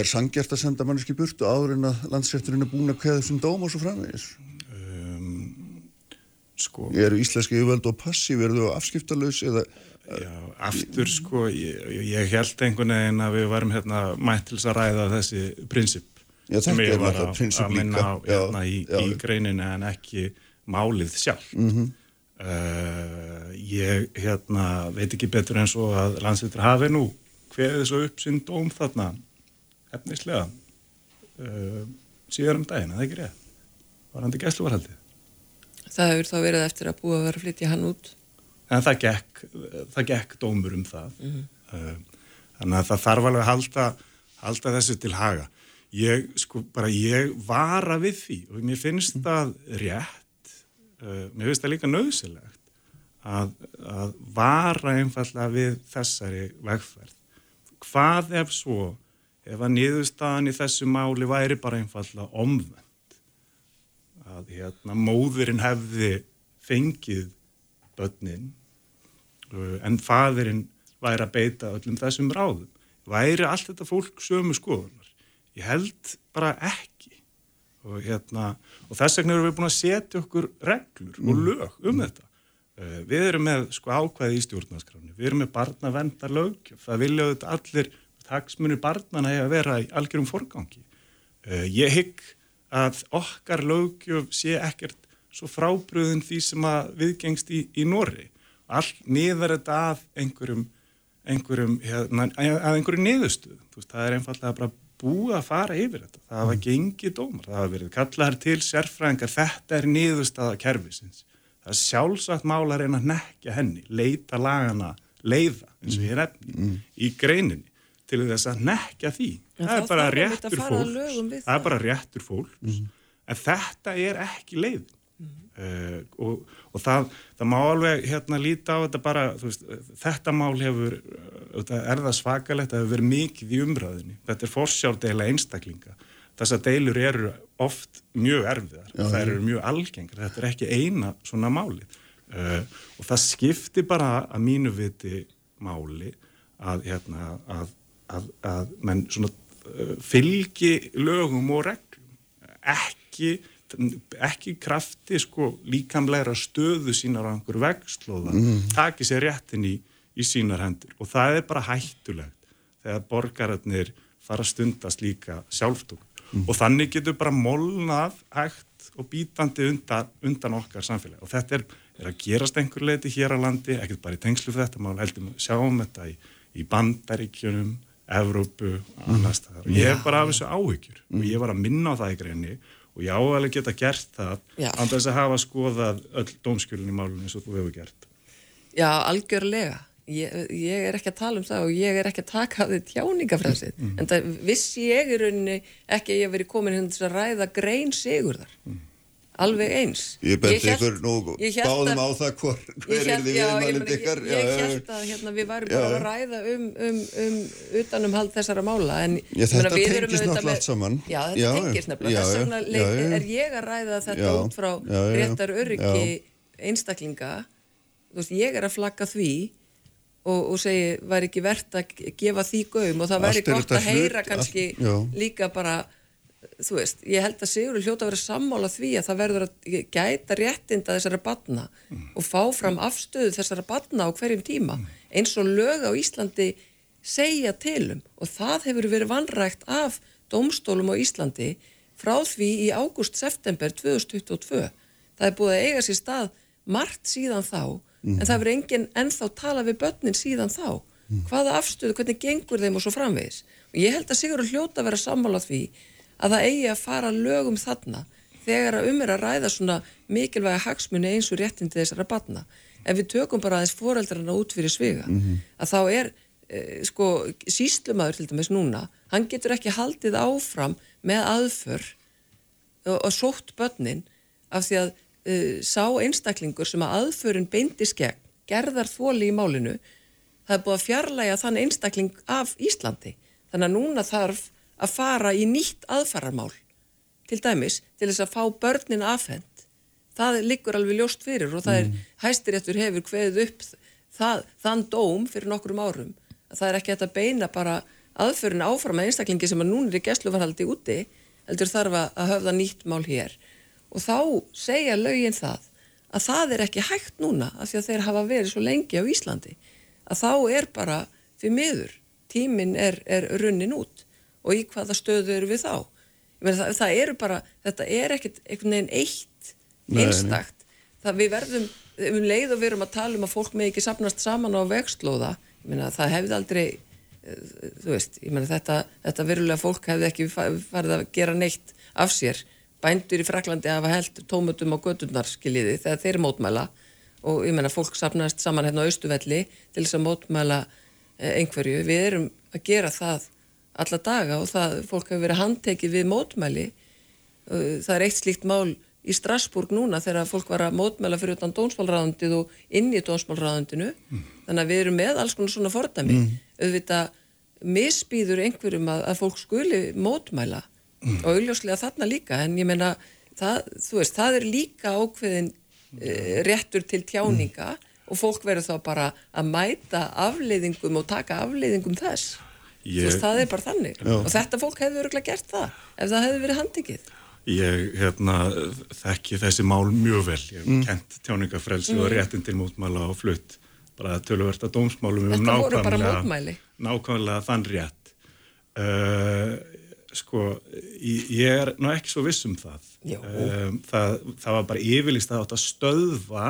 er sangjart að senda manneski burt og áður en að landsrætturinn er búin að kveða þessum dóm og svo framvegis sko eru íslenski yfirvöld og passív, eru þau afskiptalauðs eða Já, aftur sko, ég, ég held einhvern veginn að við varum hérna mætt til að ræða þessi prinsip já, sem ég var að, að minna á hérna, já, í, í greininu en ekki málið sjálf. Mm -hmm. uh, ég hérna, veit ekki betur eins og að landsveitur hafi nú hverðið svo upp sinn dóm þarna efnislega uh, síðan um daginn, það er ekki rétt. Var hann til gæsluvarhaldið? Það hefur þá verið eftir að búa að vera að flytja hann út. En það gekk, það gekk dómur um það. Mm -hmm. þannig að það þarf alveg að halda, halda þessu til haga. Ég sko bara ég vara við því og mér finnst það rétt uh, mér finnst það líka nöðsilegt að, að vara einfallega við þessari vegferð. Hvað ef svo ef að niðurstaðan í þessu máli væri bara einfallega omvend að hérna móðurinn hefði fengið börnin uh, en fadurinn væri að beita öllum þessum ráðum. Væri allt þetta fólk sömu skoðunar? Ég held bara ekki. Og, hérna, og þess vegna erum við búin að setja okkur reglur og mm. lög um þetta. Uh, við erum með sko, ákvæði í stjórnarskráni, við erum með barnavendar lögjöf, það viljaðu þetta allir taksmunir barnana að vera í algjörum forgangi. Uh, ég hygg að okkar lögjöf sé ekkert svo frábröðin því sem að viðgengst í, í Nóri. All niður þetta að einhverjum, einhverjum hérna, að einhverju niðurstuð. Veist, það er einfallega bara búið að fara yfir þetta. Það hafa gengið dómar, það hafa verið kallar til sérfræðingar, þetta er niðurstaða kervisins. Það er sjálfsagt mála að reyna að nekja henni, leita lagana, leiða, eins og ég er efni, mm. í greininni til þess að nekja því. Það, er það, er fólks, það er bara réttur fólks, mm. en þetta er ekki leiðin. Uh, og, og það, það má alveg hérna líta á þetta bara veist, þetta mál hefur er það svakalegt að hefur verið mikið í umræðinni þetta er fórsjárdeila einstaklinga. Þessar deilur eru oft mjög erfiðar, Já, það eru mjög algengar þetta er ekki eina svona máli uh, og það skiptir bara að mínu viti máli að hérna að, að, að menn svona uh, fylgi lögum og reglum. Ekki ekki krafti sko líkamleira stöðu sínar á einhver vegslóða. Mm. taki sér réttin í, í sínar hendur. Og það er bara hættulegt þegar borgararnir fara að stundast líka sjálftúk mm. og þannig getur bara molnað hægt og bítandi undan, undan okkar samfélag. Og þetta er, er að gerast einhver leiti hér á landi, ekkert bara í tengslu fyrir þetta mál heldur sjáum þetta í, í bandaríkjunum, Evrópu mm. og ég hef bara af þessu áhyggjur. Og ég var að minna á það í greinni og ég ávægilega geta gert það án þess að hafa skoðað öll dómskjölinn í málunni eins og þú hefur gert. Já, algjörlega. Ég, ég er ekki að tala um það og ég er ekki að taka af því tjáningafræðsið mm. en það vissi ég í rauninni ekki að ég veri komin hérna til að ræða grein sigur þar mm alveg eins. Ég benti ykkur nú báðum á það hver, hver er því viðmælinn ykkar. ég, ég held að hérna, við varum bara að ræða um, um, um utanumhald þessara mála en já, þetta tengis náttúrulega allt saman. Já þetta já, tengis náttúrulega þess vegna er ég að ræða þetta út frá réttar öryggi einstaklinga. Veist ég er að flagga því og, og segi var ekki verðt að gefa því gögum og það væri gott að heyra kannski líka bara þú veist, ég held að Sigur hljóta að vera sammála því að það verður að gæta réttinda þessara batna mm. og fá fram afstöðu þessara batna á hverjum tíma mm. eins og lög á Íslandi segja tilum og það hefur verið vanrægt af domstólum á Íslandi frá því í ágúst-september 2022. Það er búið að eiga sér stað margt síðan þá mm. en það verður enginn ennþá tala við börnin síðan þá. Hvaða afstöðu, hvernig gengur þeim og svo framvegis. Og ég held að Sigur hljóta að vera sammála því að það eigi að fara lögum þarna þegar að um er að ræða svona mikilvæga hagsmunni eins og réttindi þessara batna. Ef við tökum bara aðeins foreldrarna út fyrir sviga, mm -hmm. að þá er e, sko síslumadur til dæmis núna, hann getur ekki haldið áfram með aðför og, og sótt börnin af því að uh, sá einstaklingur sem að aðförin beindis gegn gerðar þóli í málinu það er búið að fjarlæga þann einstakling af Íslandi. Þannig að núna þarf að fara í nýtt aðfararmál til dæmis til þess að fá börnin afhend. Það liggur alveg ljóst fyrir og það er mm. hæstiréttur hefur kveðið upp það, þann dóm fyrir nokkrum árum. Það er ekki þetta beina bara aðförin áfram að einstaklingi sem að núna er í gæsluvarhaldi úti heldur þarf að höfða nýtt mál hér og þá segja lögin það að það er ekki hægt núna af því að þeir hafa verið svo lengi á Íslandi að þá er bara fyrir miður, tímin er, er runnin út og í hvaða stöðu eru við þá? Meni, það, það eru bara, þetta er ekkert einhvern veginn eitt einstakt. Það við verðum, um leið og við erum að tala um að fólk með ekki sapnast saman á vextlóða, ég meina það hefði aldrei eh, þú veist, ég meina þetta, þetta verulega fólk hefði ekki farið að gera neitt af sér. Bændur í Fraklandi hafa held tómutum á gödurnar skiljiði þegar þeir mótmæla. Og ég menna fólk sapnast saman hérna á Östuvelli til þess að mótmæla eh, einhverju. Við erum að gera það alla daga og það, fólk hefur verið handtekið við mótmæli. Það er eitt slíkt mál í Strasburg núna þegar fólk var að mótmæla fyrir utan dónsmálraðundið og inn í dónsmálraðundinu. Mm. Þannig að við erum með alls konar svona fordami. Mm. Auðvitað misbýður einhverjum að, að fólk skuli mótmæla mm. og auðljóslega þarna líka en ég menna það, veist, það er líka ákveðin uh, réttur til tjáninga mm. og fólk verður þá bara að mæta afleiðingum og taka afleiðingum þess ég, veist, það er bara þannig já. og þetta fólk hefur öruglega gert það ef það hefur verið handikið Ég hérna, þekki þessi mál mjög vel, ég hef mm. kent tjáningafrelsi mm. og réttin til mótmæla og flutt bara tölversta dómsmálum um nákvæmlega, nákvæmlega þann rétt uh, sko, ég er nú ekki svo viss um það. Um, það, það var bara yfirlist að átt að stöðva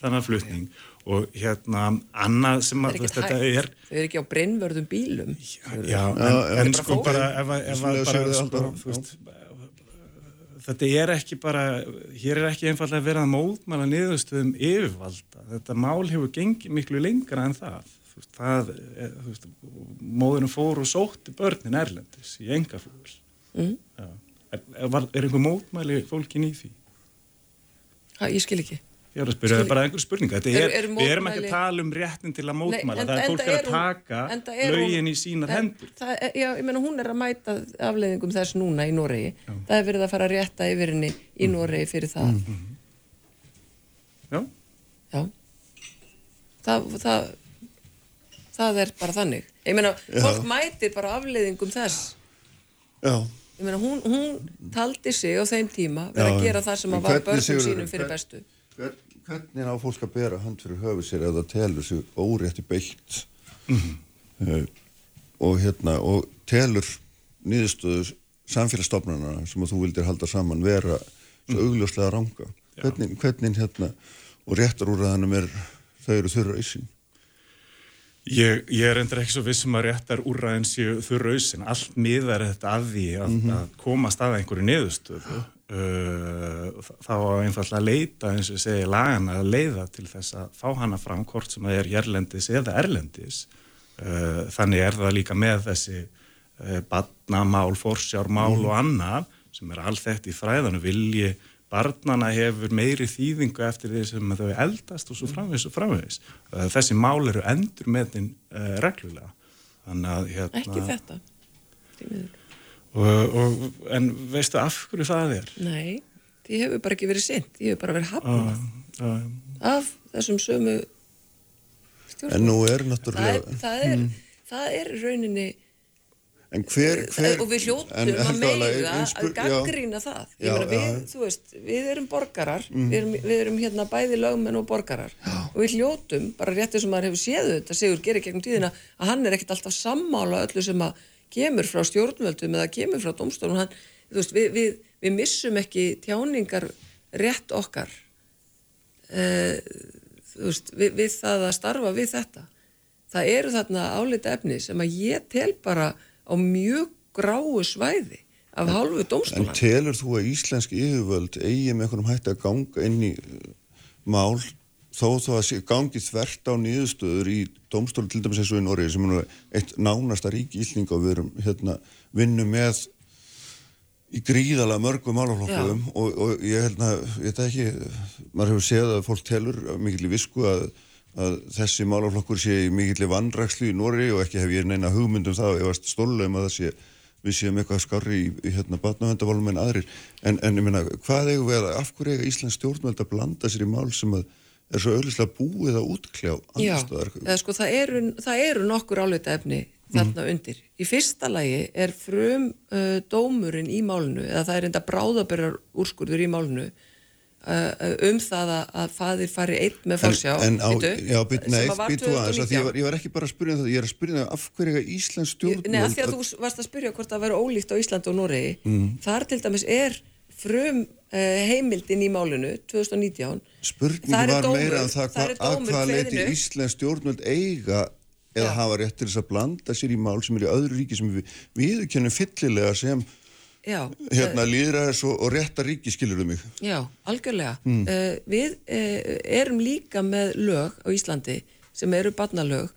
þannig flutning og hérna annað sem að þetta er þau eru ekki á brennvörðum bílum. Já, já en, en, en sko bara ef að bara sko, veist, þetta er ekki bara hér er ekki einfallega verið að mótmæla niðurstöðum yfirvalda. Þetta mál hefur gengið miklu lengra en það. Veist, það, veist, móðurinn fór og sótti börnin Erlendis í engaflugul mm. er, er, er einhver mótmæli fólkin í því? Hæ, ég skil ekki Ég er að spyrja, það er bara einhver spurning er, er við erum ekki að tala um réttin til að mótmæla. Nei, það er fólk að taka lögin í sínar hendur. það, Já, ég menna hún er að mæta afleiðingum þess núna í Noregi. Já. það er verið að fara að rétta yfir henni í mm. Noregi fyrir það. Mm -hmm. Já. Já. Það, það það er bara þannig. Ég meina, fólk mætir bara afleiðingum þess. Já. Ég meina, hún, hún taldi sig á þeim tíma verið að gera það sem að var börnum sínum fyrir bestu hvern, hvernig á fólk að bera hand fyrir höfu sér eða telur sig órétti beitt mm -hmm. uh, og hérna og telur nýðustöðu samfélagsstofnarna sem að þú vildir halda saman vera svo mm. augljóslega ranga hvernig, hvernig hérna og réttarúraðanum er þau eru þurra í sín Ég, ég er endur ekki svo vissum að réttar úrraðin séu þurra auðsin. Allt miðar þetta að því að, mm -hmm. að komast að einhverju niðurstöðu. Uh, þá einfallega að leita, eins og segi, lagana að leiða til þess að fá hana fram hvort sem að er hérlendis eða erlendis. Uh, þannig er það líka með þessi uh, badnamál, forsjármál mm. og annað sem er allþett í fræðanu vilji barnana hefur meiri þýðingu eftir því sem þau eldast og svo framvegs og framvegs. Þessi mál eru endur með þinn reglulega. Að, hérna, Ekki þetta. Og, og, en veistu af hverju það er? Nei, því hefur bara ekki verið sint. Því hefur bara verið hafnað uh, uh, af þessum sömu stjórnum. En nú er náttúrulega... Það er, það er, mm. það er rauninni En hver, hver, og við hljóttum að meiga að gaggrýna það já, já, við, já. Veist, við erum borgarar mm. við, erum, við erum hérna bæði lögmenn og borgarar og við hljóttum, bara réttið sem maður hefur séð þetta, Sigur gerir gegnum tíðina að hann er ekkert alltaf sammála öllu sem að kemur frá stjórnvöldum eða kemur frá domstofnum hann, veist, við, við missum ekki tjáningar rétt okkar eh, veist, við það að starfa við þetta það eru þarna álita efni sem að ég tel bara á mjög gráu svæði af hálfu dómstólan. En telur þú að íslenski yfirvöld eigi með einhvernum hætti að ganga inn í uh, mál þó þó að gangi þvert á nýðustöður í dómstólu til dæmis eins og í Noregi sem er eitt nánasta rík ísling og við erum hérna vinnu með í gríðalega mörgum málaflokkum og, og ég held að, ég veit ekki, maður hefur séð að fólk telur mikil í visku að, að þessi málaflokkur sé mikil í vandrækslu í Nóri og ekki hef ég neina hugmyndum það ég varst stólulegum að það sé, við séum eitthvað skarri í, í hérna batnavendaválum en aðrir. En, en ég meina, hvað eigum við að, af hverju eiga Íslands stjórnveld að blanda sér í mál sem að er svo auðvitað búið að útkljá? Já, sko það eru, það eru nokkur álvita efni þarna mm. undir. Í fyrsta lagi er frum uh, dómurinn í málunu, eða það er enda bráðabörjar úrskurður í málunu uh, um það að, að fadir fari einn með fórsjá. En, en á, bitu, já, byt, nei, byttu aðeins, að ég, var, ég var ekki bara að spyrja um það, ég er að spyrja það af hverju Íslands stjórnmál... Nei, af því að þú varst að spyrja hvort það verður ólíkt á Ísland og Noregi, mm. þar til dæmis er frum heimildin í málunu 2019. Spurningi var dómur, meira um það, hva, að hvað leiti Íslands stjórnmál eiga eða Já. hafa rétt til þess að blanda sér í mál sem er í öðru ríki sem við viðkennum fyllilega sem Já, hérna líðræðis og, og rétta ríki skilur um mig. Já, algjörlega. Mm. Uh, við uh, erum líka með lög á Íslandi sem eru barnalög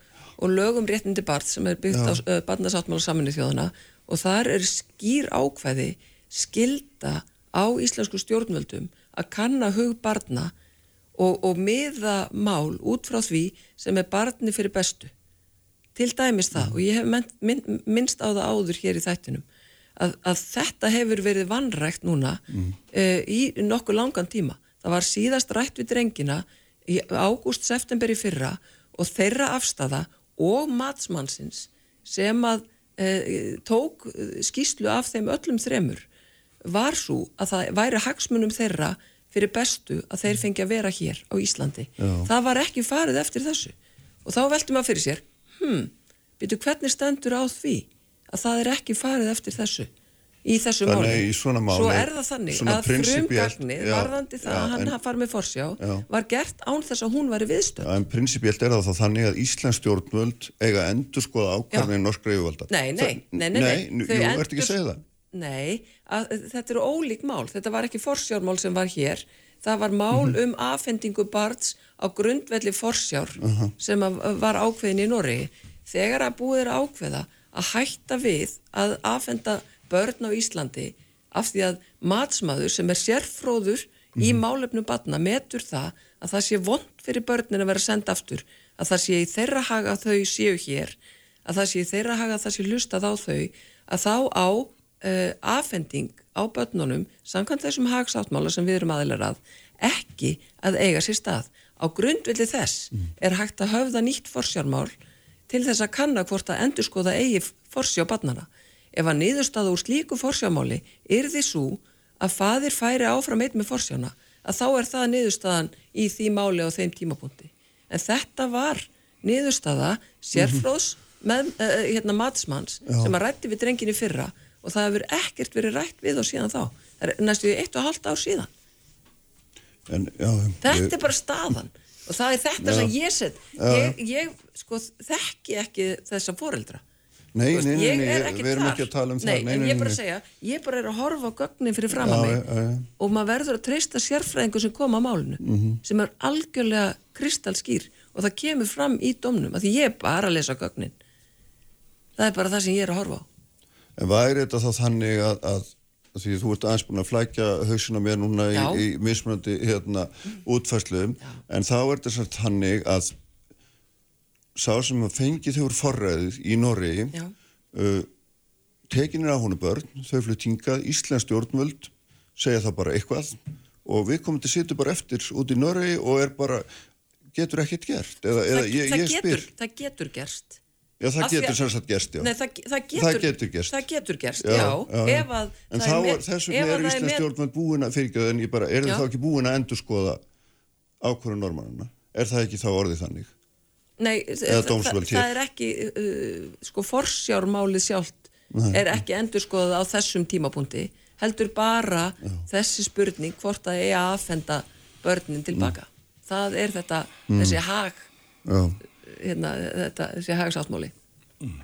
og lög um réttindi barn sem er byggt Já. á uh, barnasáttmála saminu þjóðana og þar er skýr ákveði skilda á íslensku stjórnvöldum að kanna hug barna og, og miða mál út frá því sem er barni fyrir bestu til dæmis það og ég hef mynd, minnst á það áður hér í þættinum að, að þetta hefur verið vannrægt núna mm. uh, í nokkuð langan tíma. Það var síðast rætt við drengina í ágúst-september í fyrra og þeirra afstafa og matsmannsins sem að uh, tók skýslu af þeim öllum þremur var svo að það væri hagsmunum þeirra fyrir bestu að þeir fengi að vera hér á Íslandi. Já. Það var ekki farið eftir þessu. Og þá veltum að fyrir sér hmm, byrju hvernig stendur á því að það er ekki farið eftir þessu í þessu máli, máli svo er það þannig að frumgagnir varðandi það að hann en, far með forsjá já. var gert án þess að hún var í viðstönd en prinsipélt er það þá þannig að Íslands stjórnvöld eiga endur skoða ákvarðin norskra yfirvalda. Nei, nei, nei, nei, nei, nei. Þau endur ekki að segja það? nei, að, þetta eru ólík mál þetta var ekki forsjármál sem var hér það var mál mm -hmm. um afhendingu barns á grundvelli forsjár uh -huh. sem var ákveðin í Norri þegar að búið er ákveða að hætta við að afhenda börn á Íslandi af því að matsmaður sem er sérfróður mm -hmm. í mhm. málefnum batna metur það að það sé vond fyrir börnin að vera sendt aftur að það sé í þeirra haga þau séu hér að það sé í þeirra haga að það sé lustað á þau að þá á uh, afhending á börnunum samkvæmt þessum hagsáttmála sem við erum aðeinar að ekki að eiga sér stað á grundvilli þess mm. er hægt að höfða nýtt forsjármál til þess að kanna hvort að endur skoða eigi forsjá barnana. Ef að niðurstaða úr slíku forsjámáli er því svo að fadir færi áfram eitt með forsjána, að þá er það niðurstaðan í því máli á þeim tímapunkti. En þetta var niðurstaða sérfróðs með, uh, hérna, matsmanns Já. sem að rætti við drenginni fyrra og það hefur ekkert verið rætt við og síðan þá. Það er næstu eitt og halvt ár síðan. En, já, þetta ég... er bara staðan. Og það er þetta já. sem ég set ég, ég sko þekki ekki þessa foreldra. Nei, nei, nei, nei við erum ekki að tala um nei, það. Nei, en ég er bara að segja, ég bara er að horfa á gögnin fyrir fram að mig. og maður verður að treysta sérfræðingu sem kom á málunu mm -hmm. sem er algjörlega kristalskýr og það kemur fram í domnum að því ég er bara að lesa gögnin. Það er bara það sem ég er að horfa á En væri þetta þá þannig að, að því þú ert aðeins búin að flækja hausina mér núna í, í mismunandi hérna, útfærsluðum en þá er þetta hannig að sá sem að fengið þau úr forræðið í Norri uh, tekinir á honu börn þau fluttingað, Íslands stjórnvöld segja það bara eitthvað og við komum til að sitja bara eftir út í Norri og er bara, getur ekkert gert eða, eða það, ég, ég það, getur, það getur gerst Já, það getur sannsagt gerst, já. Nei, það, það, getur, það getur gerst. Það getur gerst, já. já, já. Ef að en þá er þessum er Íslands stjórnvöld búin að fyrirgjöða en ég bara, er það þá ekki búin að endur skoða ákvörðu normanna? Er það ekki þá orðið þannig? Nei, það er ekki, uh, sko, forsjármálið sjálft er ekki endur skoðað á þessum tímapunkti. Heldur bara þessi spurning hvort að eiga að aðfenda börnin tilbaka. Mm. Það er þetta, mm. þessi hag... Já hérna, þetta, þessi hagsáttmáli mm.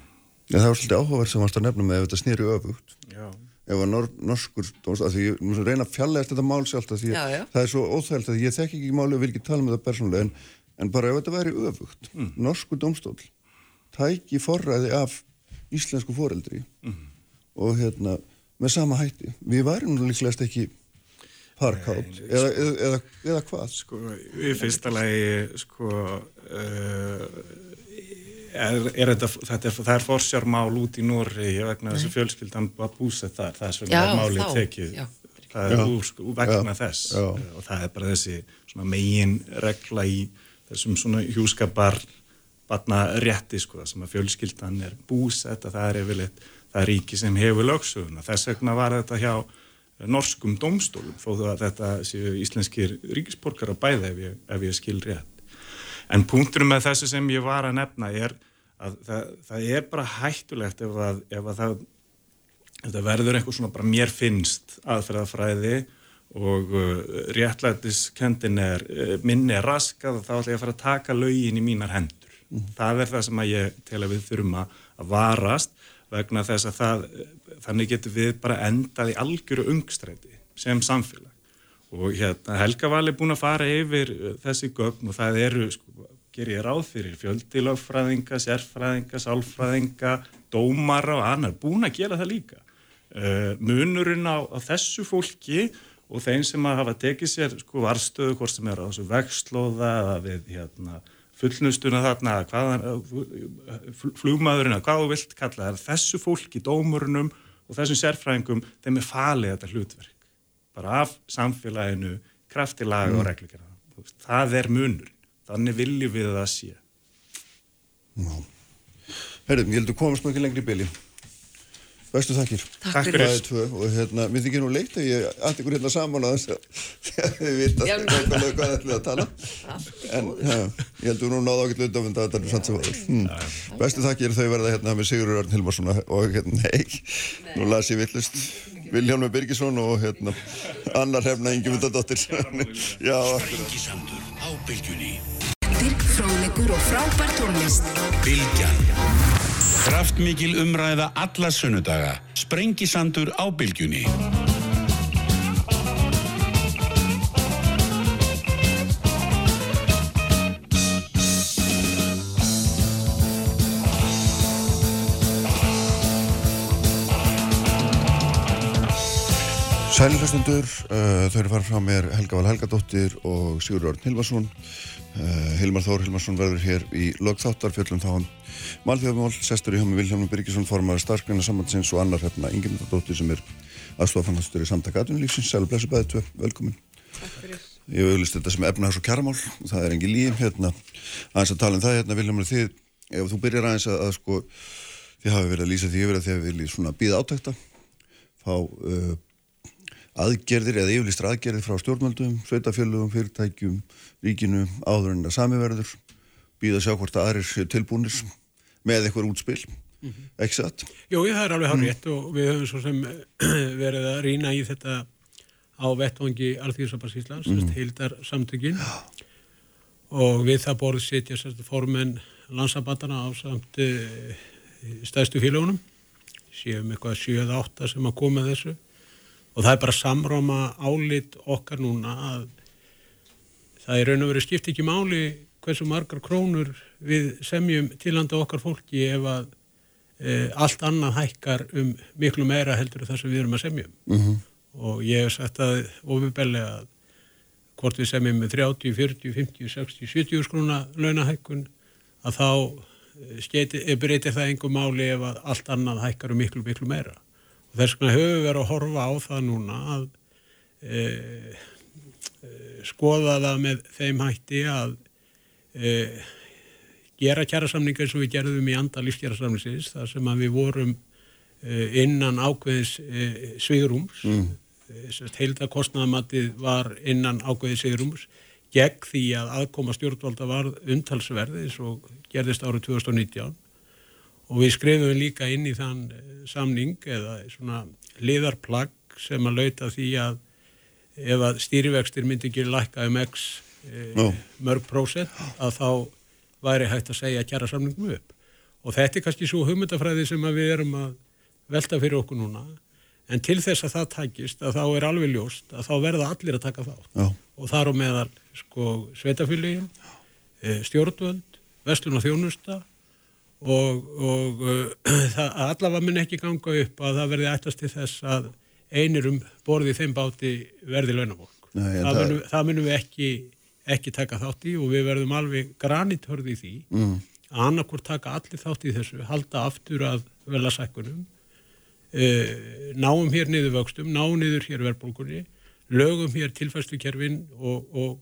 Það var svolítið áhugaverð sem varst að nefna með ef þetta snýri öfugt já. ef að nor norskur því ég reyna að fjalla eftir þetta mál sjálf því já, já. það er svo óþægilt að ég þekk ekki máli og vil ekki tala með það persónulega en, en bara ef þetta væri öfugt mm. norsku domstól tæki forræði af íslensku foreldri mm. og hérna með sama hætti. Við værum nú líklegast ekki parkátt eða, eða, eða, eða hvað? Sko, í fyrsta lagi sko uh, er, er þetta, þetta er, það er forsjármál út í Nóri vegna þess að fjölskyldan var búsett þar. Það er svona málið þá, tekið. Já. það er úr, sko, vegna já, þess. Já. og það er bara þessi megin regla í þessum svona hjúskapar batna rétti sko sem að fjölskyldan er búsett. Að það er yfirleitt það er ríki sem hefur lögsöguna. Þess vegna var þetta hjá norskum domstólum þó að þetta séu íslenskir ríkisborgar að bæða ef ég, ef ég skil rétt. En punkturum með þessu sem ég var að nefna er að það, það er bara hættulegt ef að, ef að það, ef það verður eitthvað svona bara mér finnst aðferðafræði og uh, réttlætiskendin er uh, minni er raskað og þá ætla ég að fara að taka laugin í mínar hendur. Mm. Það er það sem að ég tel að við þurfum að varast vegna þess að það, þannig getur við bara endað í algjöru ungstræti sem samfélag og hérna Helga Val er búin að fara yfir uh, þessi gögn og það eru, sko, ger ég ráð fyrir fjöldilögfræðinga, sérfræðinga, sálfræðinga, dómara og annar, búin að gera það líka. Uh, munurinn á, á þessu fólki og þeim sem að hafa tekið sér sko varstöðu, hvort sem er á þessu vextlóða eða við hérna fullnustuna þarna, flugmaðurinn að hvað þú vilt kalla það, þessu fólki, dómurinnum og þessum sérfræðingum, þeim er falið þetta hlutverk, bara af samfélaginu, kraftilaga mm. og reglugjara. Það er munur, þannig viljum við það að sé. Herðum, ég held að komast mjög lengur í bylji. Bestu þakkir. Takk fyrir. Og hérna, við þykir nú leikt að ég allt ykkur hérna saman á þess að við vita hvað það ætlum að tala. En ja, ég heldur nú náðu ákveld auðvitað að þetta er samt sem aður. Hmm. Bestu þakkir þau verða hérna með Sigurður Örn Hilmarsson og hérna, nei, nú las ég villust Viljálmi Birgisson og hérna Annar Hefna Ingemundadóttir. Já, Sprengisandur á bylgjunni. Fráleikur og frábær tónlist. Bylgjan. Kraftmikil umræða alla sunnudaga. Sprengisandur á bylgjunni. Sælfæstundur, uh, þau eru farið frá mér Helga Val Helgadóttir og Sigur Örn Hilmarsson. Uh, Hilmar Þór Hilmarsson verður hér í lögþáttar fjöllum þá hann Málþjóðamál, sestur í hjómi Vilhelm Birgisson, formar starfgræna sambandsins og annar hérna Ingemyndadóttir sem er aðstofafanglastur í samtaka aðunlífsins. Sælu blessu bæði tvö, velkomin. Takk fyrir. Ég hef auðvist þetta sem efnahags og kjaramál, það er engi líf hérna. Aðeins að tala um það hérna Vilhelm, þið, ef þú byrjar aðeins að, að sko, þið hafi verið að lýsa því yfir að þið viljið svona býða átækta, fá uh, aðgerðir eða yfirlistra aðgerðir frá stjórnmöldum, sveitafjölugum, fyrirtækjum, ríkinu, áður en að samiverður, býða að sjá hvort að aðrir tilbúinir með eitthvað útspil mm -hmm. ekki satt? Jú, það er alveg rétt mm. og við höfum svo sem verið að rýna í þetta á vettvangi Alþjóðsabars Íslands, mm. heildar samtökin og við það borðið setja formen landsabandana á samt uh, stæðstu félagunum séum eitthvað 7-8 sem að koma þessu og það er bara samráma álit okkar núna að það er raun og verið skipt ekki máli hversu margar krónur við semjum tilanda okkar fólki ef að e, allt annað hækkar um miklu meira heldur þar sem við erum að semjum mm -hmm. og ég hef sagt að ofurbellega að hvort við semjum með 30, 40, 50, 60, 70 skrúna launahækkun að þá e, skeiti, e, breytir það einhver máli ef að allt annað hækkar um miklu, miklu meira þess vegna höfum við verið að horfa á það núna að e, e, skoða það með þeim hætti að e, gera kjærasamninga eins og við gerðum í andalífskjærasamningsins þar sem að við vorum uh, innan ákveðins uh, svigurúms mm. uh, heildakostnaðamatið var innan ákveðins svigurúms gegn því að aðkoma stjórnvalda var umtalsverði eins og gerðist árið 2019 og við skrifum líka inn í þann samning eða svona liðarplagg sem að lauta því að ef að stýrivextir myndi ekki lækka um x no. mörg prósett að þá væri hægt að segja að kjara samningum upp og þetta er kannski svo hugmyndafræði sem við erum að velta fyrir okkur núna en til þess að það takist að þá er alveg ljóst að þá verða allir að taka þá Já. og þar á meðal sko sveitafylgin, eh, stjórnvöld, vestlun og þjónusta og, og uh, það allavega mun ekki ganga upp að það verði ættast til þess að einirum borði þeim báti verði en það, það- það munum við ekki, ekki taka þátt í og við verðum alveg granitörði í því Mm. að annarkur taka allir þátt í þessu, halda aftur að velasækkunum, uh, náum hér niður vöxtum, náum niður hér verðbólkunni, lögum hér tilfæslukerfin og, og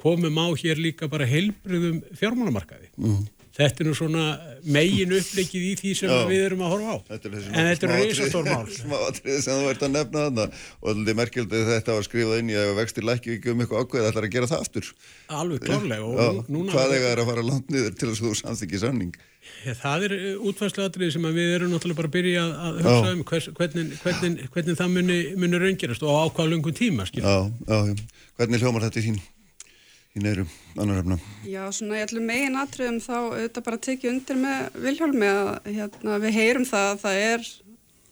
komum á hér líka bara heilbriðum fjármálamarkaði. Mm. Þetta er nú svona megin uppleikið í því sem Já. við erum að horfa á. Þetta er en þetta er smáatriði- reysastór mál. smáatriði sem þú ert að nefna þarna og þetta merkjöld að þetta var skrifað inn í að vextir lækki ekki um eitthvað ákveð ætlar að gera það aftur Alveg klárlega og Já, nú- núna... hvað er að fara langt niður til þess að þú samþykki samning Ja, það er útfærsluatrið sem að við erum náttúrulega bara að byrja að, hugsa Já. um hvers, hvernig, hvernig, hvernig það muni, muni raungerast og á hvað lungum tíma, skil. Í í neyru, annar hefna Já, svona í allum megin atriðum þá auðvitað bara tekið undir með Vilhjálmi að hérna, við heyrum það að það er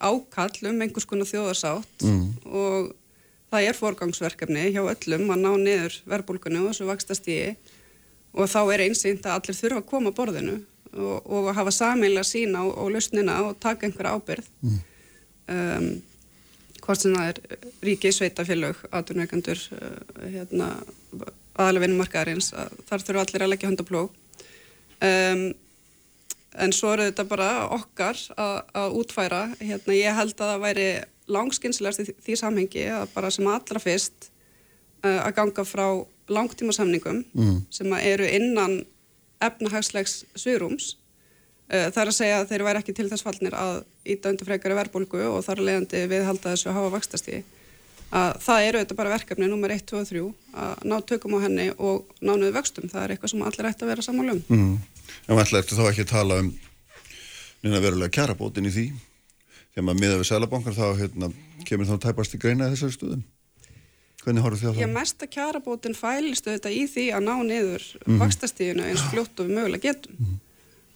ákall um einhvers konar þjóðarsátt Mm. og það er forgangsverkefni hjá öllum að ná niður verbulgunni og þessu vakstastíi og þá er einsýnt að allir þurfa að koma borðinu og, og hafa sameinlega sína á, á lausnina og taka einhverja ábyrð Mm. um, hvort sem það er ríki, sveitafélög, aðurnuikandur hérna, aðalega vinnumarkaðarins að þar þurfa allir að leggja hundaplóg um, en svo eru þetta bara okkar að, að útfæra. Hérna, ég held að það væri langskynslegast í því, því samhengi að bara sem allra fyrst uh, að ganga frá langtímasamningum Mm. sem eru innan efnahagslegs svigrúms. Uh, það er að segja að þeir væri ekki til þess fallnir að íta undir frekari verbulgu og þar að leiðandi við halda þessu hafa vakstastíði að það eru þetta bara verkefni nummer 1, 2 og 3 að ná tökum á henni og ná niður vöxtum, það er eitthvað sem allir ætti að vera sammála um. mm. en ætla eftir þá ekki að tala um neina verulega kjarabótin í því þegar maður miða við selabankar þá hérna, kemur þá tæpast í greina þessari stuðum hvernig horfðu á Ég það? mesta kjarabótin fælistu þetta í því að ná niður mm vakstastíðinu eins fljótt og við mögulega getum.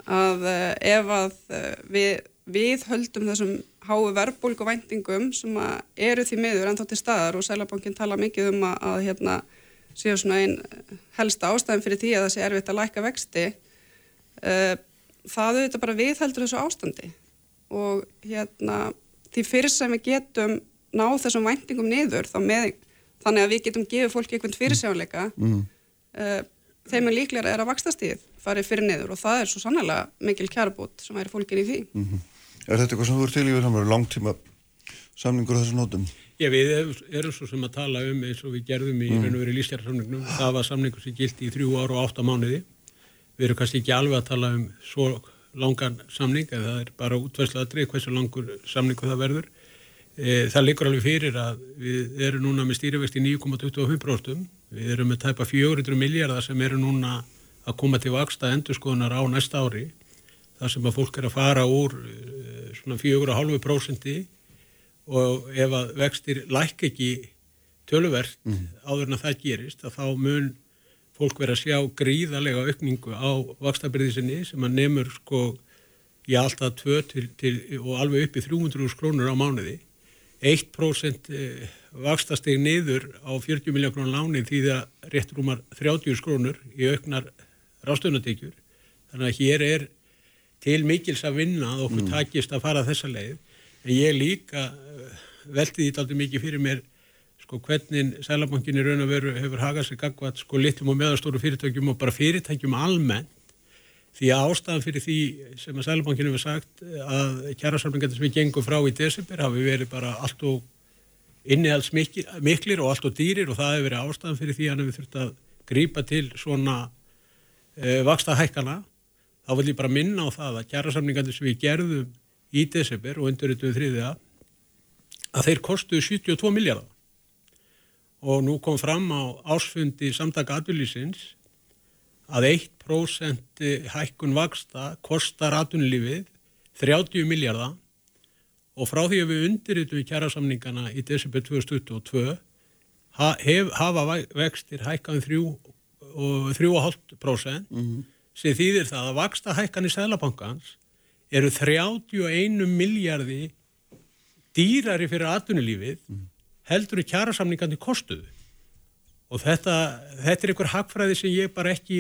Að uh, ef að uh, við, við höldum þessum háu verbulgu væntingum sem að eru því miður ennþá til staðar og Sælabankin tala mikið um að, að hérna, séu svona einn helsta ástæðin fyrir því að það sé erfitt að læka vexti uh, það auðvitað bara viðheldur þessu ástandi og hérna því fyrir sem við getum náð þessum væntingum niður þá með, þannig að við getum gefið fólki einhvern fyrirsjónleika Mm. uh, þeim er líklega er að vakstastíð farið fyrir niður og það er svo sannlega mikil kjarabót sem væri fólkin í því Mm. Er þetta eitthvað sem þú ert til í við samverðu langtíma samningur á þessum nótum? Já, við erum svo sem að tala um eins og við gerðum í Mm. raun og verið lístjársamningnum. Það var samningur sem gildi í þrjú ára og átta mánuði. Við erum kannski ekki alveg að tala um svo langan samning, eða það er bara útværslega hversu langur samningu það verður. E, það liggur alveg fyrir að við erum núna með stýrivexti 9,25%. Við erum með tæpa 400 miljardar sem eru núna að koma til vaksta endurskoðunar á næsta ári. Það sem að fólk er að fara úr e, svona 4,5% og ef að vextir læk ekki töluvert áður en að það gerist að þá mun fólk vera að sjá gríðarlega aukningu á vakstabyrðisinni sem að nefnur sko í alltaf 2 til, til, og alveg upp í 300 krónur á mánuði. 1% eh, vakstastig niður á 40 miljón krónur láni því það rétt rúmar 30 krónur í auknar rástöðunatekjur þannig að hér er til mikils að vinna að okkur takist að fara þessa leið. En ég líka eh, velti því aldrei mikið fyrir mér sko hvernig Sælabankin í raun og veru hefur hagað sér gagvat sko litum og meðastóru fyrirtækjum og bara fyrirtækjum almennt. Því að ástæðan fyrir því sem að Sælabankin hefur sagt að kjærasalmingar sem við gengum frá í desember hafi verið bara allt og innihalds miklir og allt og dýrir og það hefur verið ástæðan fyrir því að hann hefur þurft að grípa til svona e, vaksta hækkana þá vil ég bara minna á það að kjærasamningarnir sem við gerðum í desember og undir þetta þriðja að þeir kostuðu 72 miljardar og nú kom fram á ásfundi samtaka atvinnlýsins að 1% hækkun vaksta kostar atvinnlífið 30 miljardar og frá því að við undirritum kjærasamningana í desember 2022 ha, hef, hafa vextir hækkaðum 3,5% mm -hmm. Sem þýðir það að vaksta hækkan í Sælabankans eru 31 miljardi dýrari fyrir atvinnulífið heldur í kjærasamningandi kostuðu. Og þetta, þetta er einhver hagfræði sem ég bara ekki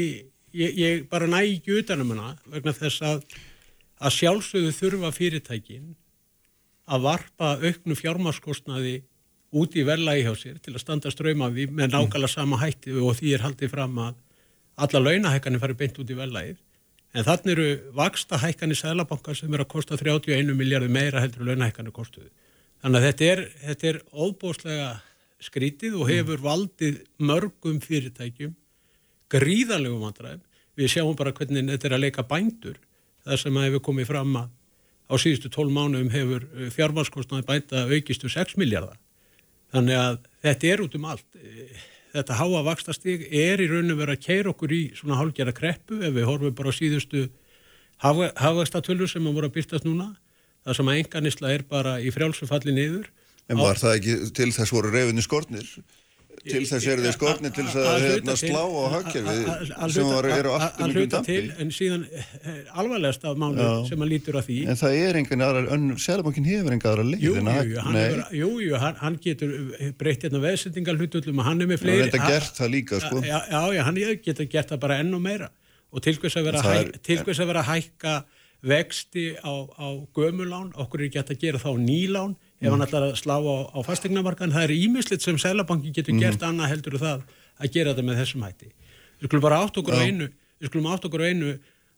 ég, ég bara næ ekki utanum hana vegna þess að að sjálfsögðu þurfa fyrirtækin að varpa auknu fjármarskostnaði út í verðlagi hjá sér til að standa ströym af því með nákvæmlega sama hætti og því er haldið fram að alla launahækkanir fari beint út í verðlagið en þannig eru vaksta hækkanir sælabankar sem eru að kosta 31 miljardi meira heldur launahækkanir kostuðu. Þannig að þetta er, þetta er óbóstlega skrítið og hefur valdið mörgum fyrirtækjum gríðarlegum vandræðum. Við sjáum bara hvernig þetta er að leika bændur þar sem að hefur komið fram að á síðustu 12 mánuðum hefur fjármarskostnaði bænda aukistu 6 miljardar. Þannig að þetta er út um allt. Þetta háa vakstastík er í rauninu verið að keira okkur í svona hálgjara kreppu ef við horfum bara síðustu hafvakstatölur sem að voru að byrtast núna. Það sem að enganisla er bara í frjálsumfalli niður. En var það ekki til þess voru reyfinni skortnir? Til þess er þið skortni til þess að hérna slá á hagkerfið sem var, eru alltaf mjög dampi en síðan alvarlegast af mánu sem að lítur að því en það er engan aðra, Sælabankin hefur enga aðra leið jú, jú, hann, getur breytt hérna veðsendingar hlutullum og hann er með fleiri hann er gert það líka sko. Já, já, hann getur gert það bara enn og meira. Og til hvers að vera, er, að hækka vexti á, á gömulán okkur er ekki hægt að gera það á nýlán ef hann ætlar að slá á, á fastegnamarkan það er ímislit sem Sælabanki getur gert mm. annað heldur það að gera þetta með þessum hætti. Við skulum bara átt okkur á einu við skulum átt okkur á einu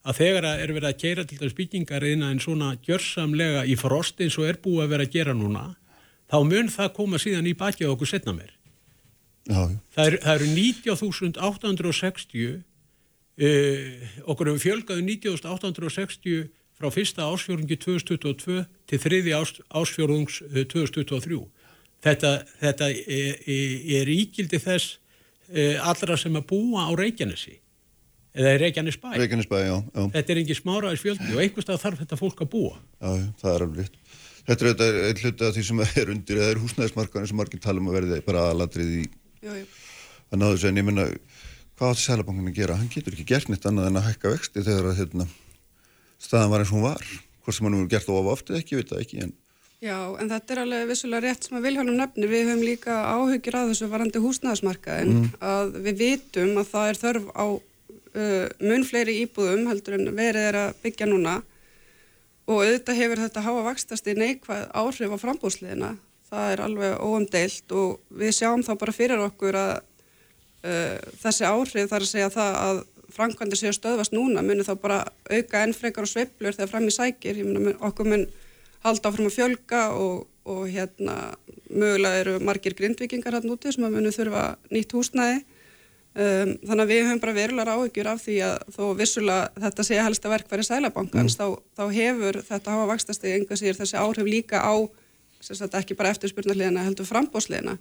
að þegar að er verið að keira til þess byggingar en svona gjörsamlega í frost eins og er búið að vera að gera núna þá mun það koma síðan í baki á okkur setna mér það, er, það eru 90.860 uh, okkur hefur fjölgaðu 90.860 frá fyrsta ásfjörðungi 2022 til þriði ás, ásfjörðungs 2023. Þetta, þetta er, er ígildi þess e, allra sem að búa á Reykjanesi eða Reykjanesbæ. Reykjanesbæ, já, já. Þetta er ekki smáraðis fjöldi og einhverstað þarf þetta fólk að búa. Já, það er alveg rétt. Þetta er einn hluti af því sem er undir eða er húsnæðismarkaðin sem margir tala um að verði bara aðladrið í að náðu þessu en ég menna hvað átti Sælabankin að gera? Hann getur ekki gert nýtt annað en að hækka vexti þegar að hérna staðan var eins og hún var. Hvort sem hann hefur gert of ofta ekki, veit það ekki en... Já, en þetta er alveg vissulega rétt sem að Viljónum nefni, við höfum líka áhugir að þessu varandi húsnæðasmarkaðin mm. að við vitum að það er þörf á uh, mun fleiri íbúðum heldur en verið er að byggja núna. Og auðvitað hefur þetta háa vakstast í neikvæð áhrif á frambúsliðina það er alveg óumdeilt og við sjáum þá bara fyrir okkur að uh, þessi áhrif þarf að segja það að framkvæmdi séu stöðvast núna munir þá bara auka enn frekar og sveiblur þegar fram í sækir, ég mun okkur mun halda áfram að fjölga og, og hérna mögulega eru margir grindvikingar hann úti sem að munu þurfa nýtt húsnæði. Um, þannig að við höfum bara verulega áhyggjur af því að þó vissulega þetta sé helst að verkværi sælabankans mm. þá, þá hefur þetta hafa vakstasti einhver sér þessi áhrif líka á sagt, ekki bara eftirspurnarliðina heldur frambósliðina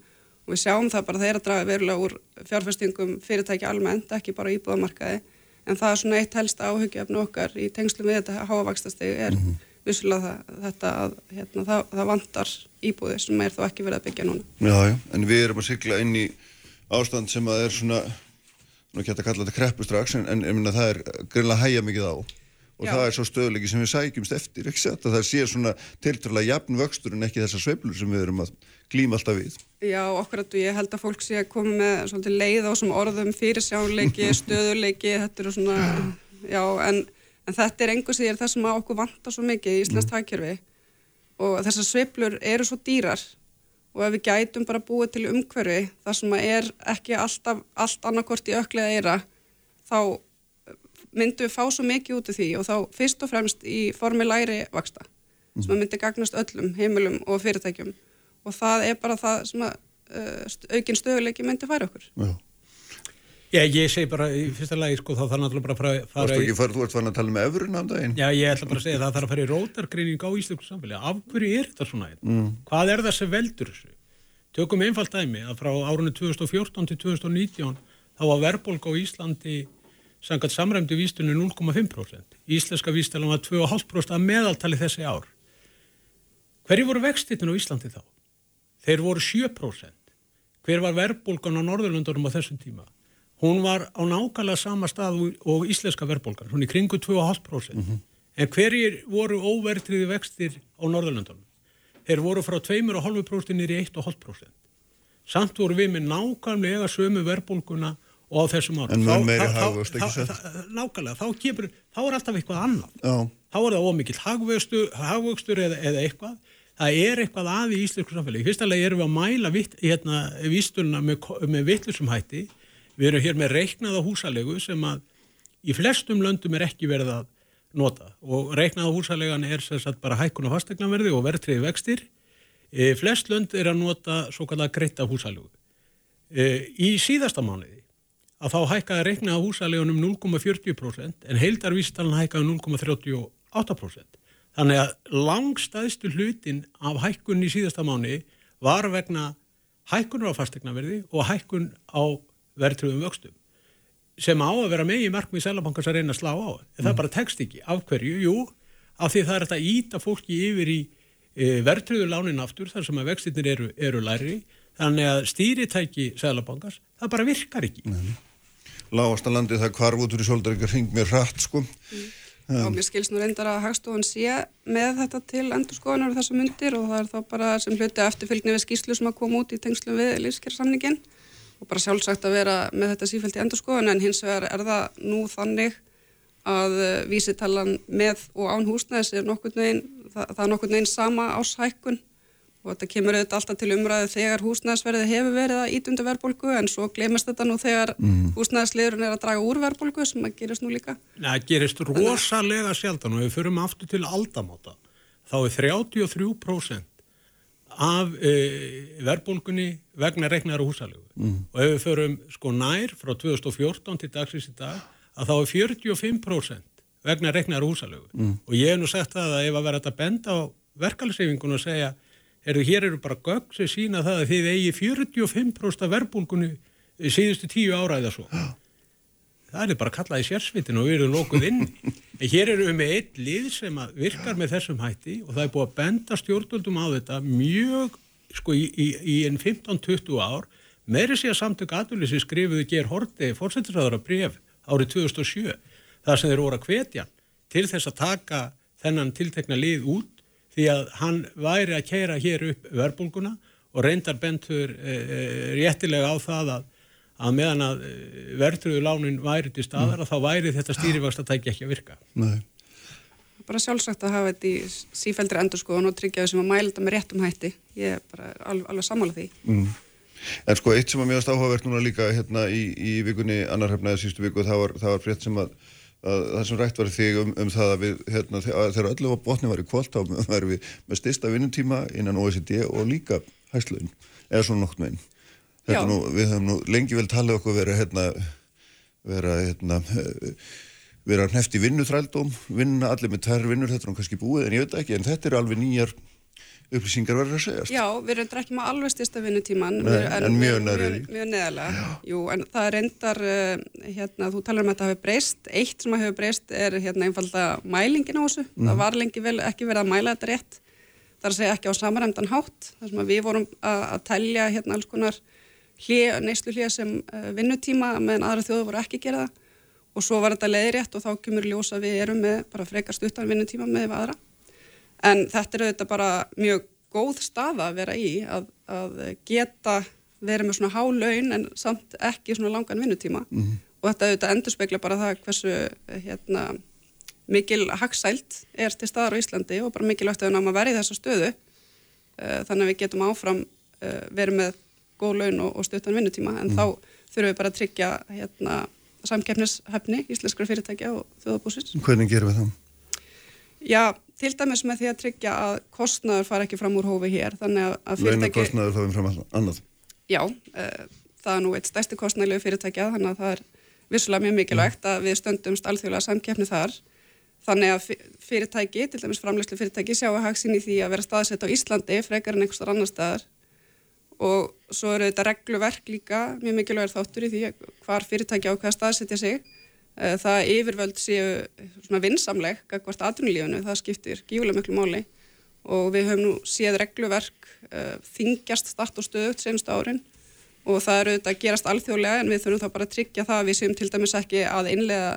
og við sjáum það bara þeir að draga verulega úr fjárfestingum fyrirtæki almennt, ekki bara íbúðamarkaði en það er svona eitt helst áhugjafn okkar í tengslum við þetta háavaxtastegi er mm -hmm. vissulega það, þetta að hérna, það, það vantar íbúði sem er þó ekki verið að byggja núna. Já, já, en við erum að sykla inn í ástand sem að er svona, nú ekki hægt að kalla þetta kreppu strax, en, en, en það er greinlega hægja mikið á og Já. það er svo stöðleiki sem við sækjumst eftir ekki að það sé svona tilturlega jafn vöxtur en ekki þessar sveiflur sem við erum að glýma alltaf við. Já, okkur að ég held að fólk sé að koma með svolítið leið á svona orðum fyrirsjánleiki, stöðuleiki þetta eru svona, já en, en þetta er engur sér það sem að okkur vantar svo mikið í Íslands mm. og þessar sveiflur eru svo dýrar. Og ef við gætum bara búið til umhverfi þar sem að er ekki alltaf allt annarkort í öklega eira þá myndum við fá svo mikið út af því og þá fyrst og fremst í formi læri vaksta sem myndi gagnast öllum heimilum og fyrirtækjum og það er bara það sem að uh, aukinn stöðuleiki myndi færa okkur Já. Já, ég segi bara í fyrsta lagi sko þá þarf náttúrulega bara að fara í... Far, þú ert farin að tala með öfrun á daginn. Já, ég ætla bara að segja það þarf að fara í rótargreining á Íslands samfélagi. Af hverju er þetta svona? Mm. Hvað er það sem veldur þessu? Tökum einfalt dæmi að frá árunni 2014 til 2019 þá var verðbólk á Íslandi sangat samræmdi vístunni 0,5%. Íslenska vístunni var 2,5% að meðaltali þessi ár. Hverju voru vextitinn á Íslandi þá? Þeir voru 7%. Hver var verðbólgan á Norðurlundurum á þessum tíma? Hún var á nákvæmlega sama stað og íslenska verðbólgan, hún er kringu 2,5%. Mm -hmm. En hverjir voru óvertriði vextir á Norðurlundurum? Þeir voru frá 2,5% nýri 1,5%. Samt voru við með nákvæmlega sömu verðbólguna og á þessum árum. En mjög meiri hafust, ekki sett? Nákvæmlega, þá, kemur, þá er alltaf eitthvað annað. Já. þá er það ómikið hagvöxtur eða, eða eitthvað. Það er eitthvað að í íslensku samfélagi. Fyrsta lagi erum við að mæla vitt, hérna, vístuluna með, með vittlusum hætti. Við erum hér með reiknaða húsalegu sem að í flestum löndum er ekki verið að nota og reiknaða húsalegan er sérstaklega bara hækkun á fastegnaverði og verðtriði vextir. E, flest lönd er að nota svo kallega greitta húsalegu. E, í síðasta mánuði að þá hækkaði reiknaða húsalegunum 0,40% en heildarvístalan hækkaði 0,38%. Þannig að langstæðstu hlutin af hækkun í síðasta mánu var vegna hækkunur á fastegnaverði og hækkun á verðtröðum vöxtum sem á að vera með í markmið selabankars að reyna að slá á. En það mm. bara tekst ekki. Af hverju? Jú, af því það er að íta fólki yfir í e, verðtröðu lánin aftur þar sem að vextinir eru, eru læri. Þannig að stýritæki selabankars, það bara virkar ekki. Lágastalandi það kvarf út úr í svolítið ekki hring mér hratt sko. Mm. Og mér skils nú reyndar að Hagstofan sé með þetta til endurskoðanar og þessum myndir og það er þá bara sem hluti eftirfylgni við skýslu sem að koma út í tengslu við lífskerrsamningin og bara sjálfsagt að vera með þetta sífælt í endurskoðan en hins vegar er það nú þannig að eh, vísitalan með og án húsnæðis er nokkur neginn, það, það er nokkur neginn sama áshækkun og þetta kemur auðvitað alltaf til umræðu þegar húsnæðisverði hefur verið að ítundu verðbólgu en svo glemast þetta nú þegar mm. húsnæðisliðurinn er að draga úr verðbólgu sem að gerist nú líka. Það gerist rosalega sjaldan og við förum aftur til aldamáta. Þá er 33% af e, verðbólgunni vegna regnar húsalegu mm. og ef við förum sko nær frá 2014 til dagsins í dag að þá er 45% vegna regnar húsalegu mm. og ég hef nú sagt það að ef að vera þetta benda á verkefæliseyfingun og segja Erðu, hér eru bara gögg sem sína það að þið eigi 45% verbulgunni síðustu tíu ára eða svo. Það er bara kallaði sérsvitin og við erum lókuð inn. En hér eru við með eitt lið sem virkar með þessum hætti og það er búið að benda stjórnvöldum á þetta mjög, sko, í, í, í enn 15-20 ár. Meiri sé að samtök sem skrifuðu ger horti fórsettisraðara bref árið 2007. Það sem þeir voru að hvetja til þess að taka þennan tiltekna lið út því að hann væri að keira hér upp verbulguna og reyndar bentur e, e, réttilega á það að, að meðan að e, verðröðu lánin væri til staðar mm. að þá væri þetta stýrifagst að tækja ekki að virka. Nei. Bara sjálfsagt að hafa þetta í sífældri endurskoðun og tryggja þessum að mæla þetta með réttum hætti. Ég er bara alveg, alveg sammála því. Mm. En sko eitt sem að mjögast áhugavert núna líka hérna í, í vikunni annarhefnaði sístu viku það var, það var frétt sem að það sem rætt var þig um, um það að við, hérna, þegar öllu á botni var í kvólt þá varum við með styrsta vinnutíma innan OECD og líka hæsluðin, eða svona nokt meginn. Við höfum nú lengi vel talið okkur verið hérna, vera hérna, vera hneft í vinnutrældóm, vinna allir með tær vinnur, þetta er nú kannski búið en ég veit ekki, en þetta eru alveg nýjar upplýsingar verður að segjast. Já, við erum ekki með alveg styrsta vinnutíman Nei, en, en mjög nærið. Mjög, mjög neðalega, jú, en það reyndar uh, hérna, þú talar um að þetta hefur breyst. Eitt sem hefur breyst er hérna einfalda mælingin á þessu, mm. það var lengi vel ekki verið að mæla þetta rétt, það er að segja ekki á samaremdan hátt, þar sem við vorum að, að telja hérna alls konar neyslu hlýja sem uh, vinnutíma meðan aðra þjóðu voru ekki gera það. Og svo var þetta leiðrétt og þá kemur ljósa við erum með bara frekar stuttan vinnutíma með aðra En þetta er auðvitað bara mjög góð staða að vera í að, að geta verið með svona há laun en samt ekki svona langan vinnutíma mm -hmm. og þetta auðvitað endur spekla bara það hversu hérna, mikil hagsælt er til staðar á Íslandi og bara mikilvægt að við náum að vera í þessa stöðu uh, þannig að við getum áfram uh, verið með góð laun og, og stuttan vinnutíma en mm -hmm. þá þurfum við bara að tryggja hérna, samkeppnishefni íslenskra fyrirtækja og þjóðabúsins. Hvernig gerum við það? Já, til dæmis með því að tryggja að kostnaður fara ekki fram úr hófi hér þannig að fyrirtæki... Leina kostnaður fara fram annað? Já, uh, það er nú eitt stærsti kostnæðilegu fyrirtækja þannig að það er vissulega mjög mikilvægt að við stöndumst alþjóðlega samkeppni þar. Þannig að fyrirtæki, til dæmis framlegslu fyrirtæki sjá að hagsin í því að vera staðsett á Íslandi frekar en einhverstar annar staðar. Og svo eru þetta regluverk líka mjög mikilvægur þáttur í því hvar fyrirtæki á hvaða staðsetja sig það yfirvöld séu svona vinsamleg gagvart aðrunulífunu, það skiptir gífulega miklu máli. Og við höfum nú séð regluverk uh, þingjast start og stöðut senst árin. Og það eru þetta að gerast alþjóðlega en við þurfum þá bara að tryggja það að við séum til dæmis ekki að innlega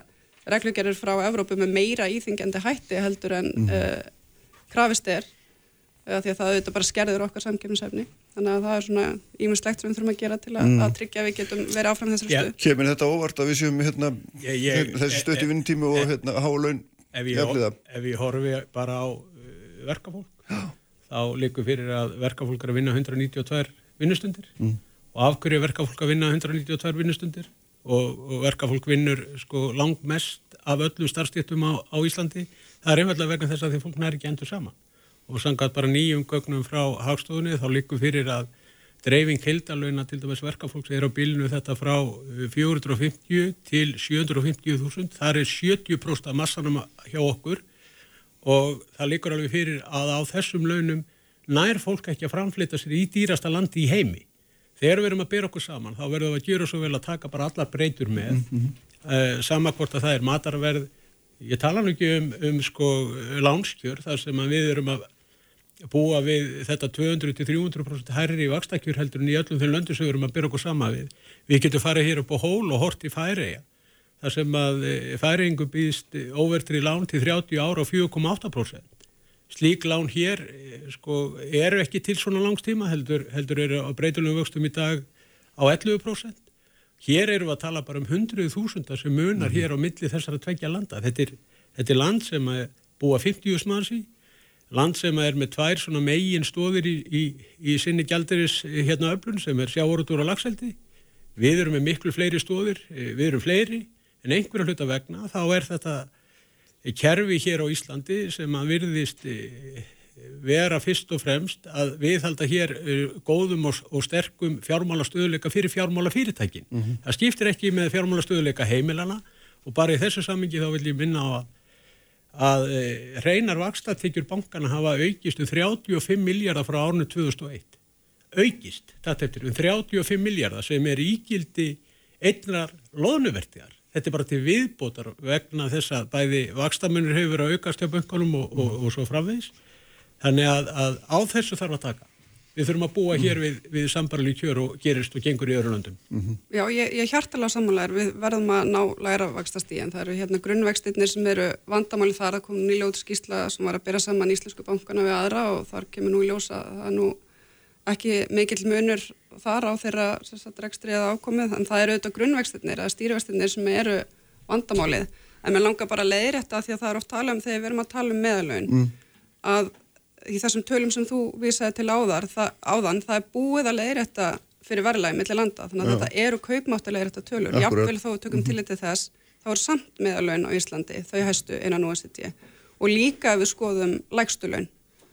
reglugerir frá Evrópu með meira íþingjandi hætti heldur en uh, krafist er því að það auðvitað bara skerður okkar samkjöfnisefni þannig að það er svona ímislegt sem við þurfum að gera til að, mm. að tryggja að við getum verið áfram þessari yeah. stuð. Kemur þetta óvart að við séum hérna, ég, ég, þessi stötti vinnutími og hérna hálaun ef ég, ef ég horfi bara á uh, verkafólk Já. þá likur fyrir að verkafólk er að vinna 192 vinnustundir mm. og af hverju verkafólk að vinna 192 vinnustundir og, og verkafólk vinnur sko langt mest af öllu starfstéttum á, á Íslandi það er einfallega vegna þess að því fólk næri ekki endur saman og sangat bara nýjum gögnum frá hagstofunni þá likur fyrir að dreifing heildalögna til dæmis verkafólks er á bílinu þetta frá 450 uh, til 750.000 það er 70% af massanum hjá okkur. Og það likur alveg fyrir að á þessum launum nær fólk ekki að framflita sér í dýrasta landi í heimi. Þegar við erum að byrja okkur saman þá verðum við að gera svo vel að taka bara allar breytur með. Mm -hmm. uh, sama hvort að það er matarverð. Ég tala nú ekki um, um sko lánskjör þar sem við erum að búa við þetta 200-300% hærri í vakstakjur heldur en í öllum þeim löndu sem við erum að byrja okkur sama við. Við getum farið hér upp á hól og hort í færiða. Það sem að e, færingu býðist óvertri lán til 30 ára og 4,8%. Slík lán hér e, sko, eru ekki til svona langstíma heldur, heldur eru á breytilegu vöxtum í dag á 11%. Hér eru við að tala bara um 100.000 sem munar mm -hmm. hér á milli þessara tveggja landa. Þetta er, þetta er land sem búa 50 manns í land sem er með tvær svona megin stóðir í, í, í sinni gjaldiris hérna öflun sem er sjáorútur og lagseldi. Við erum með miklu fleiri stóðir, eh, við erum fleiri en einhverja hluta vegna þá er þetta kerfi hér á Íslandi sem að virðist eh, vera fyrst og fremst að við halda hér eh, góðum og, og sterkum fjármála stöðuleika fyrir fjármála fyrirtækin. Mm -hmm. Það skiptir ekki með fjármála stöðuleika heimilana og bara í þessu sammingi þá vil ég minna á að að e, reynar vakstatekjur bankana hafa aukist um 35 miljardar frá árnu 2001 aukist, þetta eftir, um 35 miljardar sem er ígildi einnar loðnuvertiðar þetta er bara til viðbótar vegna þess að bæði vakstamunir hefur verið að aukast hjá bankanum og, og, og svo framvegis. Þannig að, að á þessu þarf að taka við þurfum að búa hér við, við sambarli kjör og gerist og gengur í öru löndum. Mm -hmm. Já, ég, ég hjartalega samanlegar, við verðum að ná læra vakstastíðin. Það eru hérna grunnvextinnir sem eru vandamáli þar að koma nýljóð skýrsla sem var að byrja saman Íslensku bankana við aðra og þar kemur nú í ljósa það er nú ekki mikill munur þar á þeirra rekstriða ákomið, en það eru auðvitað grunnvextinnir eða stýrivextinnir sem eru vandamálið. En mér langar bara að leiðri þetta því að það er oft tala um þegar við erum að tala um meðalögn mm. að í þessum tölum sem þú vísaði til áðar, það, áðan, það er búið að leiðrætta fyrir verðlægi millir landa, þannig að Já. þetta eru kaupmátt að leiðrætta tölur. Jáfnvel þó tökum mm -hmm. til þess, þá er samt meðalögn á Íslandi, þau hæstu innan OECD og líka ef við skoðum lægstulögn,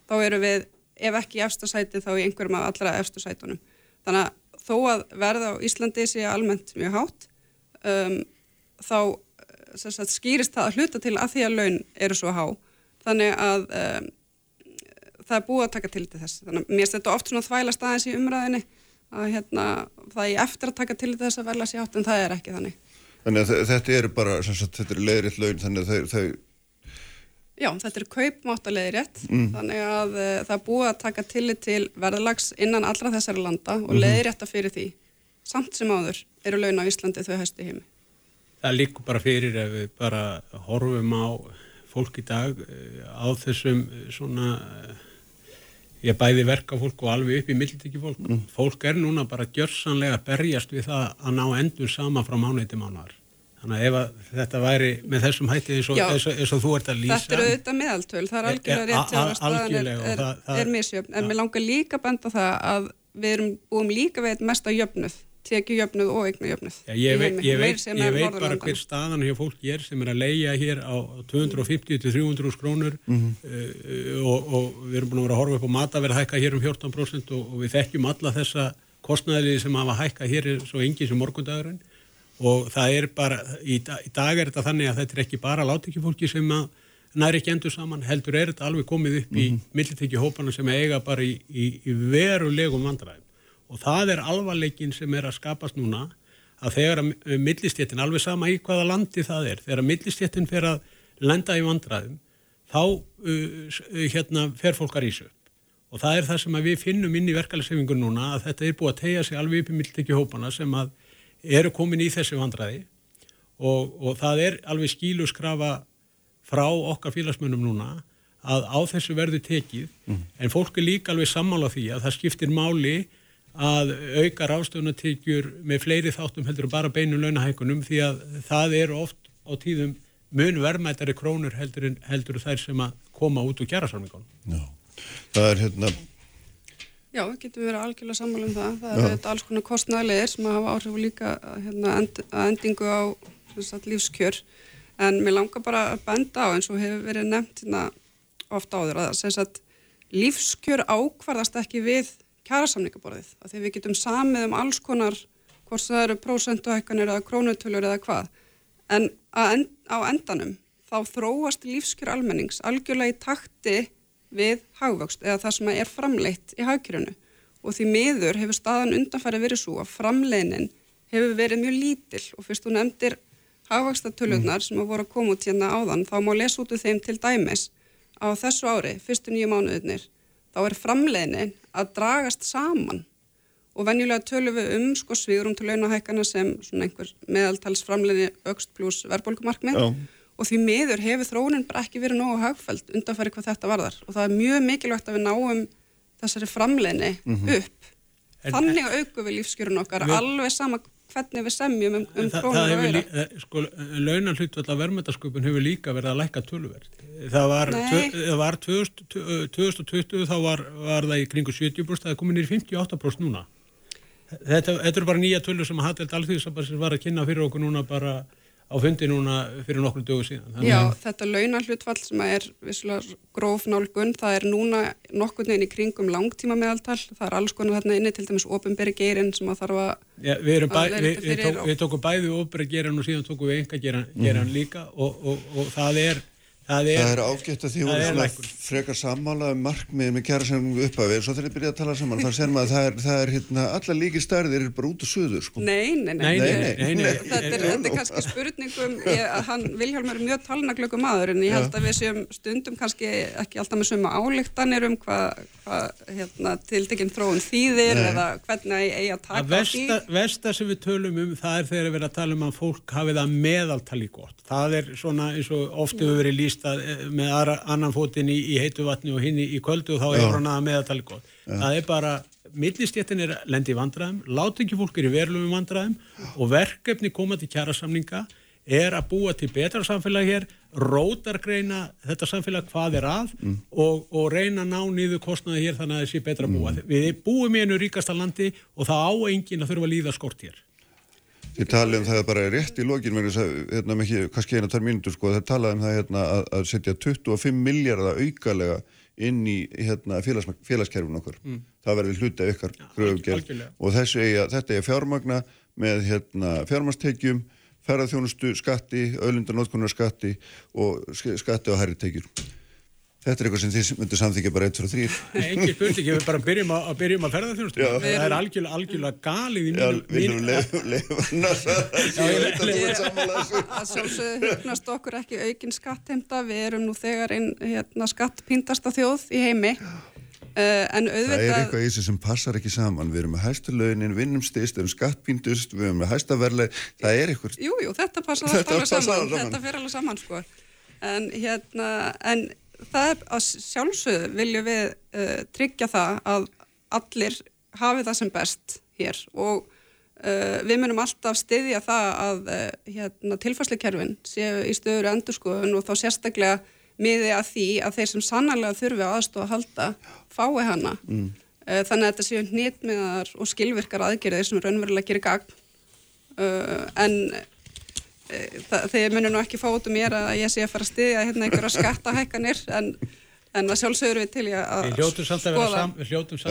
þá eru við ef ekki í efstasæti þá í einhverjum af allra efstasætunum. Þannig að þó að verða á Íslandi sé almennt mjög hátt, um, þá sagt, skýrist það að hluta til að því að laun eru svo há, þannig að um, það er búið að taka til þess. Þannig að mér þetta oft svona þvæla staðins í umræðinni að hérna, það er eftir að taka til þess að verla sér átt en það er ekki þannig. Þannig að þetta eru bara sagt, þetta eru leiðriðt laun þannig að þau, Já, þetta eru kaupmáttaleiðrétt mm. þannig að uh, það er búið að taka til til verðalags innan allra þessari landa og mm -hmm. leiðrétta fyrir því. Samt sem áður eru laun á Íslandi þau hæstu heimi. Það líkur bara fyrir ef við bara horfum á fólk í dag eh, á þessum eh, svona ég bæði verka fólk og alveg upp í mildtiki fólk. Mm. Fólk er núna bara gjörsanlega berjast við það að ná endur sama frá mánuði til mánuðar. Þannig að ef þetta væri með þessum hætti eins og, Já, eins og, eins og þú ert að lýsa. Þetta eru auðvitað meðaltöl, það er algjörlega rétt að staðan er, er, er misjöfn. En mér langar líka að benda það að við erum búum líka veit mest að jöfnuð tekjujöfnuð og eignujöfnuð. Ég veit, ég veit, ég veit bara hver staðan hér fólk er sem er að leia hér á 250-300 krónur mm -hmm. uh, og, og við erum búin að vera að horfa upp á mataverð hækka hér um 14% og, og við þekkjum alla þessa kostnæðiði sem hafa hækka hér svo engi sem morgundagurinn og það er bara, í, í dag er þetta þannig að þetta er ekki bara látekjufólki sem að næri ekki endur saman, heldur er þetta alveg komið upp mm -hmm. í mhm. millitekjuhópana sem eiga bara í, í, í verulegum vandræðum og það er alvarleikin sem er að skapast núna að þegar að millistjettin, alveg sama í hvaða landi það er, þegar að millistjettin fer að lenda í vandraðum þá uh, hérna fer fólkar í söp og það er það sem við finnum inn í verkefælissefingun núna að þetta er búið að tegja sig alveg upp í milltekjuhópana sem að eru komin í þessi vandraði og, og það er alveg skílu skrafa frá okkar félagsmönnum núna að á þessu verður tekið. Mm. en fólk er líka alveg sammála því að það skiptir máli að auka ráðstöðunatíkjur með fleiri þáttum heldur bara beinum launahækunum því að það eru oft á tíðum mun verðmættari krónur heldur, en, heldur þær sem að koma út úr kjærasamningunum. Já, það er hérna, Já, getur verið algjörlega sammála um það. Það eru alls konar kostnæðilegir sem hafa áhrif líka hérna, end, að endingu á sagt, lífskjör. En mér langar bara að benda á eins og hefur verið nefnt hérna, ofta áður að sagt, lífskjör ákvarðast ekki við kjærasamningaborðið. Þegar við getum samið um alls konar, hvort það eru prósentuhækkanir eða krónutölur eða hvað. En á endanum þá þróast lífskjör almennings algjörlega í takti við hagvöxt eða það sem er framleitt í hagkjörunu og því miður hefur staðan undanfæri verið svo að framleinin hefur verið mjög lítill og fyrst þú nefndir hagvöxtatöluðnar mm. sem að voru að koma út hérna áðan þá má lesa út úr þeim til dæmis á þessu ári, fyrstu nýju mánuðinir þá er framleinin að dragast saman. Og venjulega tölum við um sko svírum til launahækana sem svona einhver meðaltalsframleini aukst pluss verðbólkumarkmið og því miður hefur þróunin bara ekki verið nógu hagfæld undanfæri hvað þetta varðar. Og það er mjög mikilvægt að við náum þessari framleginni mm -hmm. upp. En, þannig að auku við lífskjörun okkar alveg sama hvernig við semjum um, um krónur og eh, sko, Launan hlutvall af verðmættasköpun hefur líka verið að lækka tölverð það var, það var 2020 þá var, var það í kringu 70% það er komin í 58% núna. Þetta, þetta eru bara nýja tölur sem að Hatteld Alþjóðsabbarsins var að kynna fyrir okkur núna bara á fundi núna fyrir nokkru dögu síðan. Þannig... Já, þetta launallutfall sem er visslega gróf nálgun, það er núna nokkur neginn í kringum langtíma meðaltal, það er alls konar þarna inni til dæmis ofinberi gerin sem að þarf að... Já, við, bæ, að við, við, tók, við tókum bæði ofinberi gerin og síðan tókum við enga gerin, gerin mm. líka og, og, og það er Það er, er ágætt að því hún er svona frekar sammála um markmið með kjæra sem upphafi. Og svo þegar þið byrjaði að tala saman. Þá sér maður að það er, það er hérna, alla líki stærðir er bara út og söður sko. Nei, nei, nei, nei Þetta er kannski spurningum. Ég, að hann Vilhjálmur er mjög talnaglöku maður en ég held að við séum stundum kannski ekki alltaf með suma álíktanir um hvað hva, hérna, tildekinn þróun þýðir nei. eða hvernig ég eigi að taka að versta, því. Versta sem við tölum um það er þegar við erum að tala um að fólk líst að eh, með aðra, annan fótinn í, í heitu vatni og hinn í, kvöldu og þá er hann að meðatali gott. Já. Það er bara, millistjéttin er lendi í vandræðum, láti ekki fólk er í verðlum vandræðum og verkefni koma til kjærasamninga er að búa til betra samfélag hér, rótargreina þetta samfélag hvað er að mm. og, og reyna að ná nýðu kostnaði hér þannig að það sé betra að búa. Mm. Við búum í einu ríkasta landi og það á engin að þurfa að líða skort hér. Þið talið um það bara rétt í lokin hérna með ekki, kannski eina tær mínutur sko, það talað um það hérna að, að setja 25 miljardar aukalega inn í hérna félags, félagskerfun okkur. Mm. Það verður hluti af ykkar gröfugjörð og eiga, þetta er fjármagna með hérna fjármastekjum, ferðarþjónustu skatti, öllundanótkunar skatti og skatti á herritekjur. Þetta er eitthvað sem þið myndir samþykja bara 1 frá 3. Nei, ekki spurning, við bara byrjum að, að, byrjum að ferða þjónustu. Það er algjörlega, algjörlega galið í mínum... Já, við erum leifnast að ég veit að þú er þessu. Það sjálfsögðu hugnast okkur ekki aukin skattheimta, við erum nú þegar einn hérna, skattpíndasta þjóð í heimi. Uh, auðvitað... Það er eitthvað í þessu sem passar ekki saman. Við erum með hæstu launin, vinnum stist, við erum skattpíndust, við erum með hæsta verleg. Það er eitthvað... Jú, jú, þetta passar alltaf saman. Þetta fer alveg saman, sko. En, hérna, en það er að sjálfsögðu viljum við uh, tryggja það að allir hafi það sem best hér og uh, við munum alltaf styðja það að uh, hérna, tilfærsleikerfin séu í stöður endurskoðun og þá sérstaklega miði að því að þeir sem sannarlega þurfi aðstofa að halda fái hana mm. þannig að þetta séu nýtmiðar og skilvirkar aðgerðir sem raunverulega gerir gagn en þeir munir nú ekki fótu mér að ég sé að fara að styðja hérna einhverja skattahækkanir en, en að sjálfsögur við til ég að Við hljótum samt að vera, sam,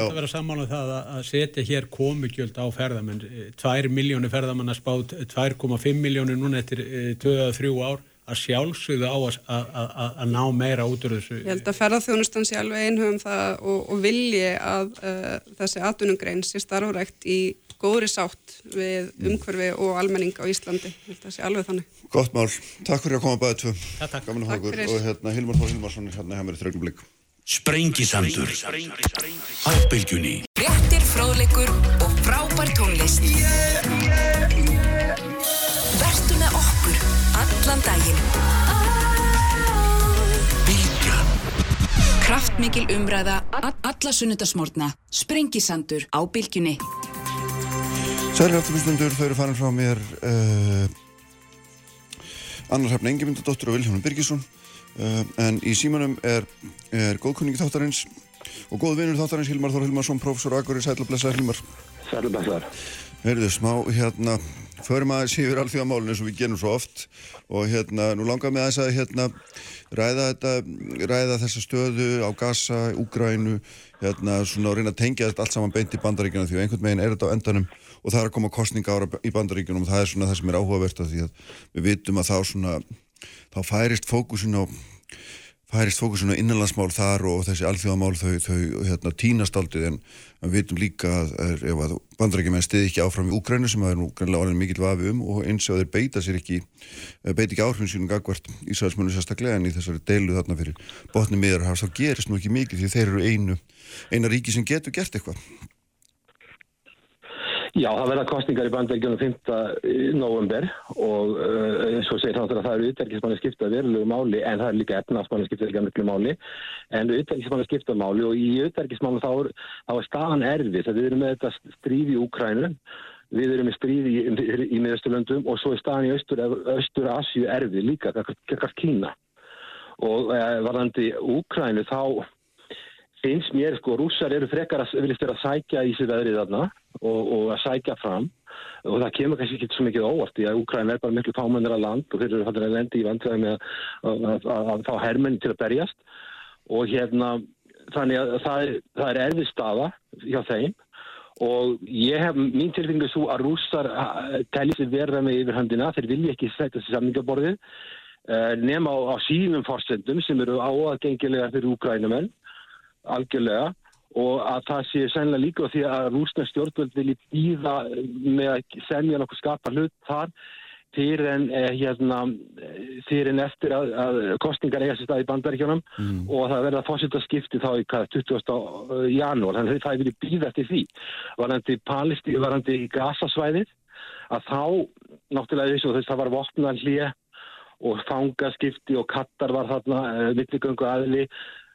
að vera samála um það að setja hér komugjöld á ferðamenn. 2 miljónir ferðamann að spá 2,5 miljónir núna eftir 2-3 eh, ár. Að sjálfsögðu á að, að, að, að ná meira út úr þessu. Ég held að ferðarþjónustan sé alveg einhugum það og, og vilji að uh, þessi atvinnungrein sé starfrækt í góðri sátt við umhverfi og almenning á Íslandi. Ég held að það sé alveg þannig. Gott mál. Takk fyrir að koma bæðið tvö. Takk. Gaman að hafa ykkur. Og hérna Hilmar Þór Hilmarsson er hérna hjá mér í þrögnum blikk. Sprengisandur á bylgjunni. Réttir fróðleikur og frábær tónlist. Yeah, yeah, yeah. Vertu með okkur allan daginn. Bylgjan. Kraftmikil umræða alla sunnudasmórna. Sprengisandur á bylgjunni. Særi afturlustundur, þau eru farin frá mér uh, Annar hefna Engemyndadóttur og Vilhelm Birgisson uh, en í símanum er, er góðkunningi þáttarins og góð vinnur þáttarins Hilmar Þór Hilmarsson, professor Akur í Sætlablessa Hilmar. Sætlablessar. Herðu, smá hérna, förum aðeins yfir alþjóðamálun eins og við genum svo oft og hérna, nú langar með þess að hérna ræða þetta, ræða þessa stöðu á Gaza, Úgrænu hérna svona og reyna að tengja þetta allt saman beint í bandaríkjana því að einhvern veginn er þetta á endanum og það er að koma kostninga ára í bandaríkjunum og það er svona það sem er áhugavert að því að við vitum að þá svona þá færist fókusin á færist fókusin á innanlandsmál þar og þessi alþjóðamál þau, þau hérna, tínast aldrei en við vitum líka að, er, að bandarækjumenn stiði ekki áfram í Úkrænu sem það er nú grannlega orðin mikill vafi um og eins og þeir beita sér ekki beita ekki áhrifin sínum gagvart Ísraelsmjönu sérstaklega en í þessari deilu þarna fyrir botni miðar þá gerist nú ekki mikið því þeir eru einu eina ríki sem getur gert eitthvað Já, það verða kostningar í bandvegjunum 5. november og uh, eins og segir þannig að það eru utverkismanni skipta verulegu máli en það er líka efnarsmanni skipta verulegu máli. En utverkismanni skipta máli og í utverkismanni þá, þá er staðan erfið. Það við erum með þetta stríð í Úkrænum við erum með stríð í, í, í miðausturlöndum og svo er staðan í Östur-Asju erfið líka, kakar Kína. Og uh, varðandi Úkrænu þá finnst mér sko, rússar eru frekar að viljast vera að sækja í sig veðrið þarna og, og að sækja fram. Og það kemur kannski ekki svo mikið óvart því að Úkræn er bara miklu fámennir að land og þeir eru fattir að lendi í vandræði með að, að, að, að fá hermenn til að berjast. Og hérna þannig að það er, það er erfið staða hjá þeim. Og ég hef mín tilfengu svo að rússar telli sér verða með yfirhandina þeir vilja ekki setja þessi samningaborðið eh, nema á, á sínum fórsendum sem eru áaðgengilega fyrir Úkrænumenn algjörlega og að það sé sennilega líka því að rúsna stjórnvöld vilji býða með að semja nokkuð skapa hlut þar fyrir en, eh, hérna, en eftir að, að kostningar eiga sér stað í bandaríkjónum mm. og það verða fórsett að skipti þá í hvað, 20. janúar, þannig að það vilji býða eftir því. Varandi Palestíð, varandi í Gaza-svæðið, að þá, náttúrulega þess að það var vopnað hlýja og fangaskipti og kattar var þarna, uh, villigöngu aðli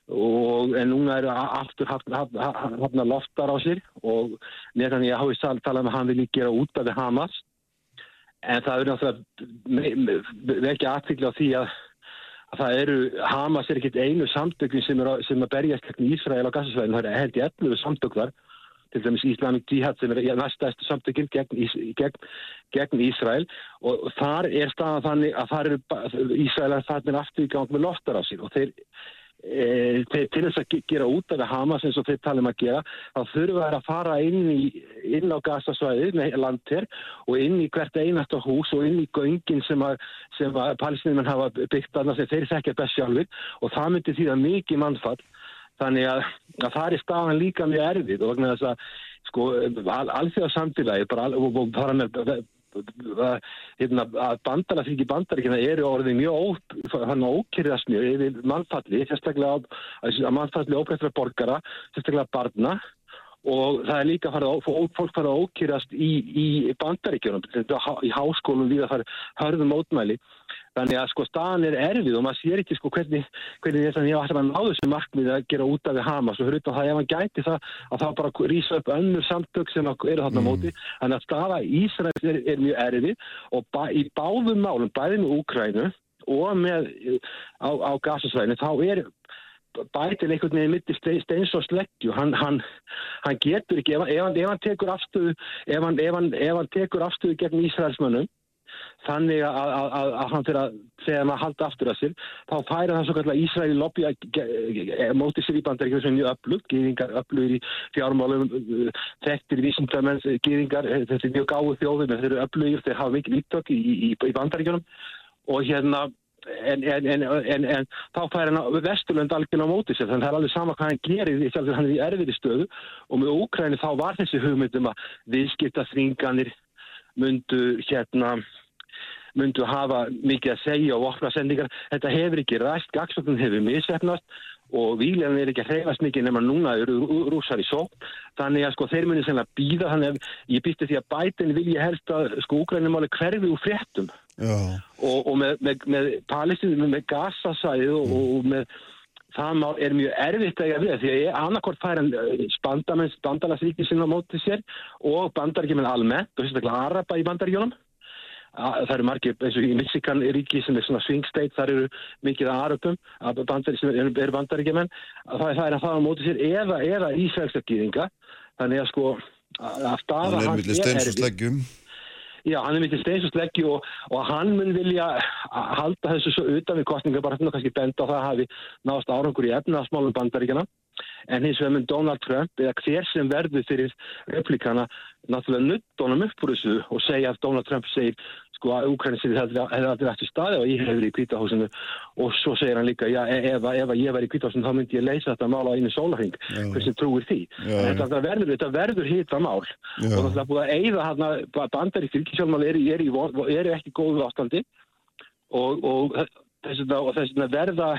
Og, en núna eru aftur hafna loftar á sér. Og nefnir ég hafi talað með hann vilja gera út af því Hamas. En það eru náttúrulega ekki aðtryggla á því að, að það eru Hamas er ekkit einu samtökun sem er, sem er berjast gegn Ísrael á gassasvæðinu, það er held í 11 samtöklar til dæmis Íslamik Jihad sem er næstæðstu samtökinn gegn, gegn, gegn Ísrael. Og þar er staðan þannig að það eru Ísraelar þarna aftur í gang með loftar á sér. Og þeir E, til þess að gera út af Hamas eins og þeir tala um að gera þá þurfa þær að fara inn, í, inn á gasasvæðið, landter og inn í hvert einasta hús og inn í göngin sem að, að palestinum hafa byggt annars þegar þeir þekkja best sjálfur og það myndi því að mikið mannfall. Þannig að, að það er staðan líka mjög erfið og vegna þess að sko, al, alþjóða samfélagi bara, og, og bara hérna, að bandarafíki bandaríkina eru orðið mjög ókyrðast mjög yfir mannfalli, sérstaklega að mannfalli óbreytra borgara, sérstaklega barna. Og það er líka farið, fólk farið að ókýrast í, í bandaríkjunum, í háskólum við að það er hörðum mótmæli Þannig að sko staðan er erfið og maður sér ekki sko hvernig, hvernig þess að ég var að ná þessu markmið að gera út af því Hamas og hruta það ef hann gæti það að það bara rýsa upp önnur samtök sem eru þarna mm. móti. Þannig að staða Ísraels er, er mjög erfið og bá, í báðum málum, bæði með Úkrænu og með á, á gasasvæðinu, þá er bætin einhvern veginn mitt í steins og sleggju. Hann, hann, hann getur ekki, ef hann, ef hann tekur afstöðu, ef hann tekur afstöðu gegn Ísraelsmönnum þannig að, að, að, hann fyrir að segja maður að halda aftur að sér þá færa það svo kallar Ísraeli lobby að móti sér í bandaríkjum sem er mjög öflugt, gýðingar öflugir í fjármálum þekktir vísindamenn gýðingar, þetta er mjög gáðu þjóðum þeir eru öflugir, þeir hafa mikið ítök í, í, í bandaríkjunum. Og hérna En, en, en, en þá fær hann Vesturlund algjörlega á móti sér þannig að það er alveg sama hvað hann gerir því að hann er í erfiðri stöðu. Og með Úkræni þá var þessi hugmyndum að viðskipta þringanir myndu hérna myndu hafa mikið að segja og opna sendingar. Þetta hefur ekki ræst, gagsóknum hefur misefnast og výlegan er ekki að hreyfast mikið nema núna eru rúsar í sók. Þannig að sko þeir muni sennilega býða, þannig að ég býtti því að bætin vilja helst að sko úgrænumáli hverfi úr fréttum og, og með, með, með palestinu, með, gasasæðu og, og með það er mjög erfitt að ég að við því að ég annarkort fær hann bandamenn, bandalagsríkið sinna á mótið sér og bandaríkjum en almennt og sérstaklega araba í bandaríkjónum það eru margir eins og í Michigan ríki sem er svona swing state, þar eru mikið að aröpum, að bandari sem eru er bandaríkjumenn, það, það er að fara á móti sér eða, eða Ísraelsakýðinga, þannig að sko að staða hann er Já, hann er millir steinsosleggju og, og hann mun vilja halda þessu svo utan við kostninga, bara hérna kannski benda á það að hafi náðast árangur í efnaðasmálum bandaríkjana en hins vegar með Donald Trump eða hver sem verður fyrir replikana náttúrulega nutt honum upp úr þessu og segja að Donald Trump segir sko að Ukraina sér hefði aldrei eftir staði og ég hefði verið í kvítahúsinu og svo segir hann líka, já ef, ef ég væri í kvítahúsinu þá myndi ég leysa þetta mál á einu sólarhing hversin trúir því? Já, þetta, verður, þetta verður hýta mál já. og það er búið að eigða hann bandar í fylgisjálfmál eru er er ekki góðu ástandi. Og, og þess vegna verða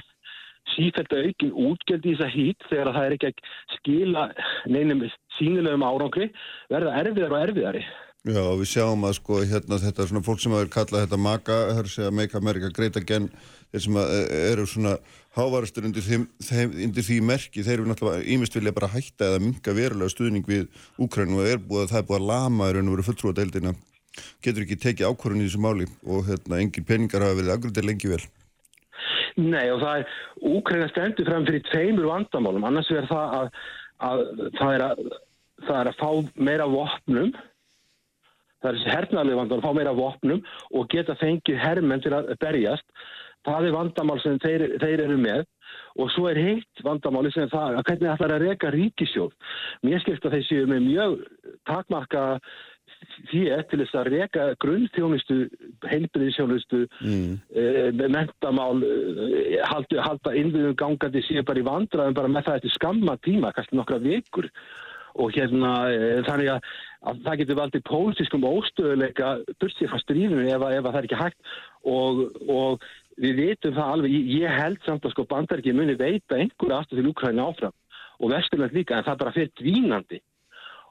sífælt aukin útgjöld í þessa hít þegar það er ekki að skila neinum sínilegum árangri verða erfiðar og erfiðari Já, við sjáum að sko hérna þetta er svona fólk sem að kalla þetta MAGA, það er að segja Make America Great Again, þeir sem e, eru svona hávarastur undir, þeim, þeim, undir því merki, þeir eru náttúrulega ímest vilja bara hætta eða minga verulega stuðning við Úkrænu og er búið, það er búið að lama í raun og veru fulltrúadeildina, getur ekki tekið ákvörðun í þessu máli og hérna engin peningar hafa verið agrundir lengi vel. Nei og það er, Úkræna stendur fram fyrir tveimur vandamálum, annars verður það að, að það er að, það er að fá meira vopnum það er þessi hernaðlega vandamál, fá meira vopnum og geta fengið herrmenn til að berjast. Það er vandamál sem þeir, þeir eru með og svo er heitt vandamáli sem það að hvernig er að reyka ríkisjóð. Mér skilst að þeir séu með mjög takmarka því til þess að reyka grunnþjónustu, heilbriðisjónustu, mm. e, mentamál, e, halda, halda innviðum gangandi séu bara í vandraðum bara með það eftir skamma tíma, kannski nokkra vikur og hérna e, þannig að, að það getur valdið pólitískum óstöðuleika bursið frá stríðinu ef, ef það er ekki hægt. Og, og við vitum það alveg, ég, held samt að sko bandarki muni veita einhverja aftur til Úkræni áfram. Og vesturland líka en það bara fyrir dvínandi.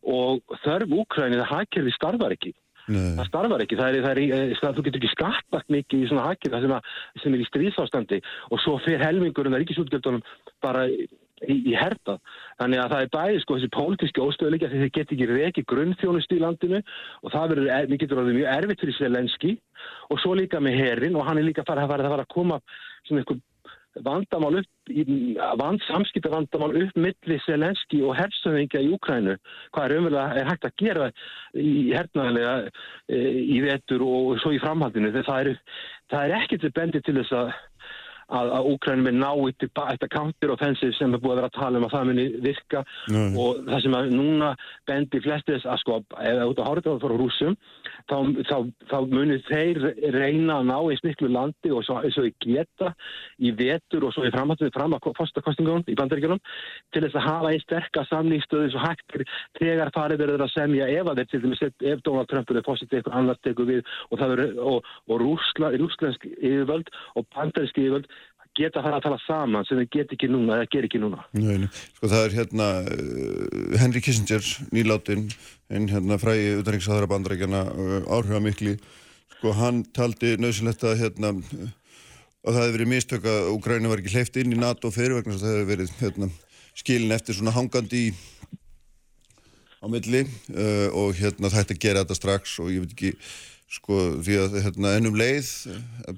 Og þörf Úkræni það hækkerfi starfar ekki. Nei. það starfar ekki, það er, það er, það, þú getur ekki skattbakt mikið í svona hækkerfi sem, sem er í stríðsástandi. Og svo fyrir helmingurinn að ríkisútgjöldunum bara í, í hertað. Þannig að það er bæði sko þessi pólitíski óstöðuleika því þeir get ekki reki grunnþjónustu í landinu og það verður, er, getur orðið mjög erfitt fyrir Selenski og svo líka með herrin og hann er líka farið að fara að koma svona eitthvað vandamál upp, vand, samskipta vandamál upp milli Selenski og hersöðingja í Úkrænu. Hvað er umverulega er hægt að gera í hernaðilega e, í vetur og svo í framhaldinu. Það er, það er ekkert bendið til þess að að, að Úkrænum er náið til þetta counter-offensive sem er búið að vera að tala um að það muni virka Nei. og það sem að núna bendi flestis að sko það út á hórið frá rúsum þá, þá, þá munir þeir reyna að ná eins miklu landi og svo, svo geta í vetur og svo í framhattuði fram að fostakostingunum í bandaríkjunum til þess að hafa einn sterkast samningsstöðu svo hægt þegar farið verður að semja ef að þeir til dæmis ef Donald Trump er fósitið eitthvað annars tegur við og og, og rúslensk yfirvöld og bandarísk yfirvöld geta að fara að tala saman sem þeir get ekki núna eða ger ekki núna. Nei, sko það er hérna uh, Henry Kissinger, nýláttinn en hérna fræði utanriksæðara bandrækjana uh, áhrifa mikli sko hann taldi nöðsilegt að hérna að það hefði verið mistök að Úgræna var ekki hleyft inn í NATO fyrir vegna það hefði verið hérna, skilin eftir svona hangandi í á milli uh, og hérna það hætti að gera þetta strax og ég veit ekki sko því að hérna, ennum leið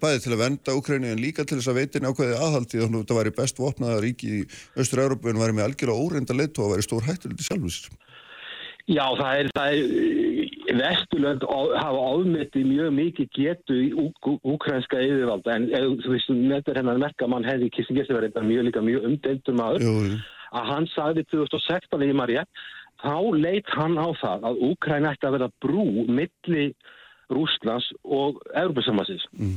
bæði til að venda Úkræni en líka til þess að veitin ákveði aðhaldi þannig að það væri best vopnaða ríki í Östur-Európu en væri með algjörlega óreinda leitt og væri stór hættilegt í sjálfins Já, það er, það er Vesturlönd hafa áðmyndi mjög mikið getu í úkrænska yfirvalda en þú veist, þetta hennar merka mann hefði Kissinger sem verið mjög líka mjög umdeldur maður Jú. að hann sagði 2016 í Marja þá leitt hann á það að Úkræn ætti að vera brú milli Rúslands og Európa-samansins mm.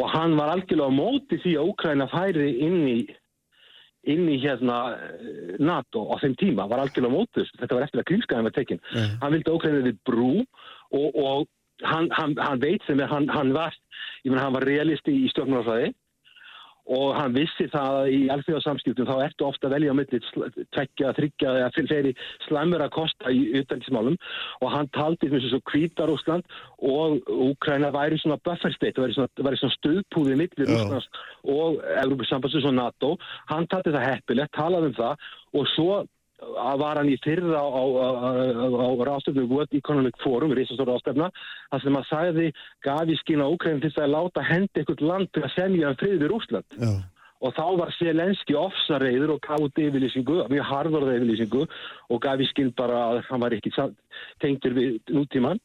og hann var algjörlega á móti því að Úkræna færi inn í inn í hérna eh, NATO á þeim tíma, var algjörlega á móti þetta var eftir að kringskaðan var tekinn. Mm. hann vildi Úkræna við brú og, og hann, hann, hann veit sem er hann, hann var, var realisti í stjórnarfræði og hann vissi það að í alþjóðarsamskiptum þá ertu ofta að velja á milli tvekja, þryggja eða fyrir slæmur að kosta í utdangismálum og hann taldi eins og svo Kvítarúsland og Úkræna væri svona buffer state, væri svona, svona stuðpúðið millir Úslands og Európa sambandsins og NATO. Hann taldi það heppilegt, talaði um það. Og svo að var hann í fyrra á, á, á, á ráðstöfnu World Economic Forum, reysastóra ástefna, það sem að sagði gaf í skina Úkræn til að láta hendi eitthvað land til að semja um friður Úsland. Já. Og þá var Selenski ofsareiður og gaf út yfirlýsingu, mjög harðorða yfirlýsingu og gaf í skinn bara að hann var ekki tengtur við nútíman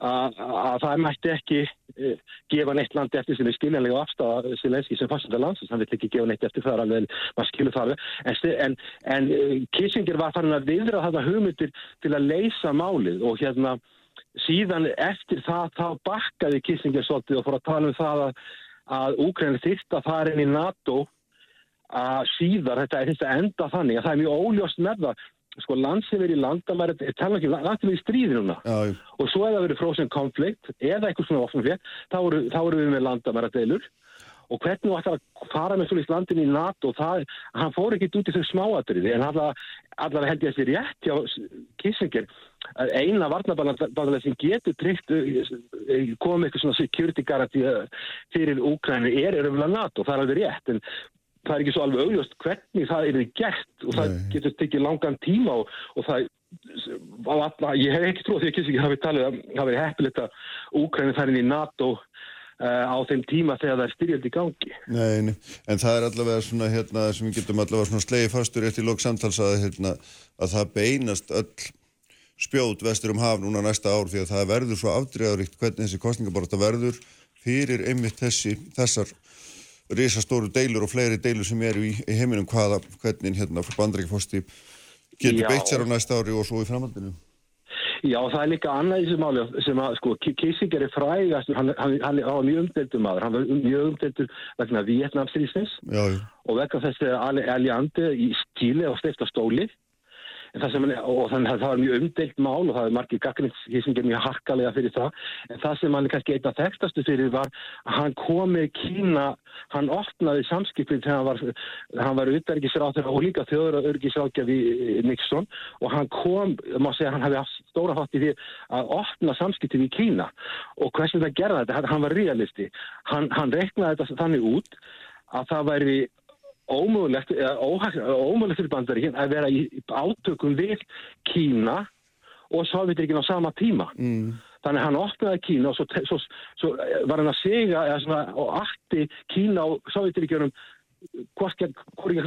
að það mætti ekki e, gefa neitt landi eftir sem er skiljanlega afstæða Selenski sem faststæða landsins, hann vill ekki gefa neitt eftir það alveg, maður skilur það alveg, en, en, en e, Kissinger var þannig að viðra þetta hugmyndir til að leysa málið og hérna síðan eftir það þá bakkaði Kissinger svolítið og fór að tala um það að, að Úkræni þyrst að fara inn í NATO að síðar, þetta þetta enda þannig að það er mjög óljóst með það sko land sem er í landamæri tala ekki, land sem er í stríði núna. Já, og svo eða verið frozen conflict eða eitthvað svona ofnum fyrir, þá eru, þá eru við með landamæri deilur og hvernig þú ætlar að fara með í landin í NATO það, hann fór ekki út í þau smáatriði en allavega held ég að þessi rétt hjá Kissinger að eina varnabæðarlega sem getur tryggt komið eitthvað svona security garanti fyrir Úkræni er erumlega NATO, það er alveg rétt en það er ekki svo alveg augljóst hvernig það er gert og það Nei. getur tekið langan tíma og, og það alla, ég hef ekki trúið því að Kissinger hafi talið að það veri heppilegt að Úkræni þar inn í NATO uh, á þeim tíma þegar það er styrjöld í gangi. Nei, nei, en það er allavega svona hérna sem við getum allavega svona slegið fastur eftir lók samtals að, hérna, að það beinast öll spjót vestur um haf núna næsta ár því að það verður svo afdregaríkt hvernig þessi kostningaborta verður fyrir einmitt þessi, þessar risastóru deilur og fleiri deilur sem eru í, í heiminum hvaða, hvernig hérna bandrækjafosti getur Já. beitt sér á næsta ári og svo í framhaldinu. Já, það er líka annað í þessu máli sem að, sko, Ki- Kissinger er frægastur, hann, hann, hann, var mjög umdeldur maður, hann var mjög umdeldur vegna já, og vegna þessi Alliandi í stíli og steifta stóli sem, hann- og þannig að það var mjög umdelt mál og það er margir gagnins Kissinger mjög harkalega fyrir það. En það sem hann er kannski einna þekktastu fyrir var að hann kom með Kína hann opnaði samskipið þegar hann var, utarikisráþur og líka þjóður og örgisrákjafi Nixon. Og hann kom, má segja hann hafi haft stóra hátt í því að opna samskipið í Kína. Og hversu það gerða þetta, hann- var realisti. Hann, hann reiknaði þetta þannig út að það væri ómögulegt, ómögulegt fyrir bandaríkinn að vera í átökum við Kína og Sovjetrikinn á sama tíma. mm, Þannig hann opnaði Kína og svo, svo, svo var hann að svona, og allt Kína og Sovjetrikjunum hvort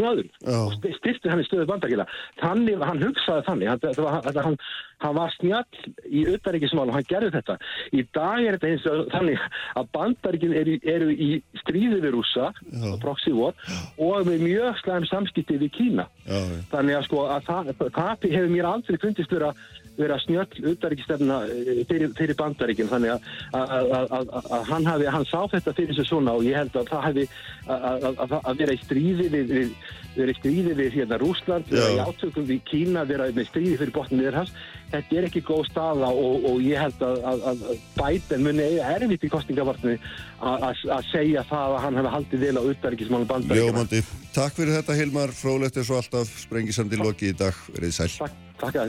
öðrum Já. og st- styrti hann í stöðu bandakila þannig, hann hugsaði þannig hann, hann, hann var snjall í utanríkismál og hann gerði þetta. Í dag er þetta eins og þannig að bandaríkin eru, eru í stríði við proxy war og með mjög slæm samskipti við Kína. Já, já. þannig að sko að það, það hefur mér aldrei fundist vera, vera snjöll utanríkistefna eh, fyrir, fyrir bandaríkin. Þannig að, hann hafi, hann sá þetta fyrir sig svona og ég held að það hafi að, vera í stríði við, við vera í stríði við hérna Rúsland vera í átökum við Kína, vera með stríði fyrir botnum niður hans, þetta er ekki góð staða og, og ég held að, að, að Biden muni erfitt í kostningavartinu að segja það að hann hefði haldið vel á utanríkismálum bandaríkina Ljómandi. Takk fyrir þetta Hilmar, frólægt er svo alltaf sprengisandi loki í dag, verið sæl. Takk, takk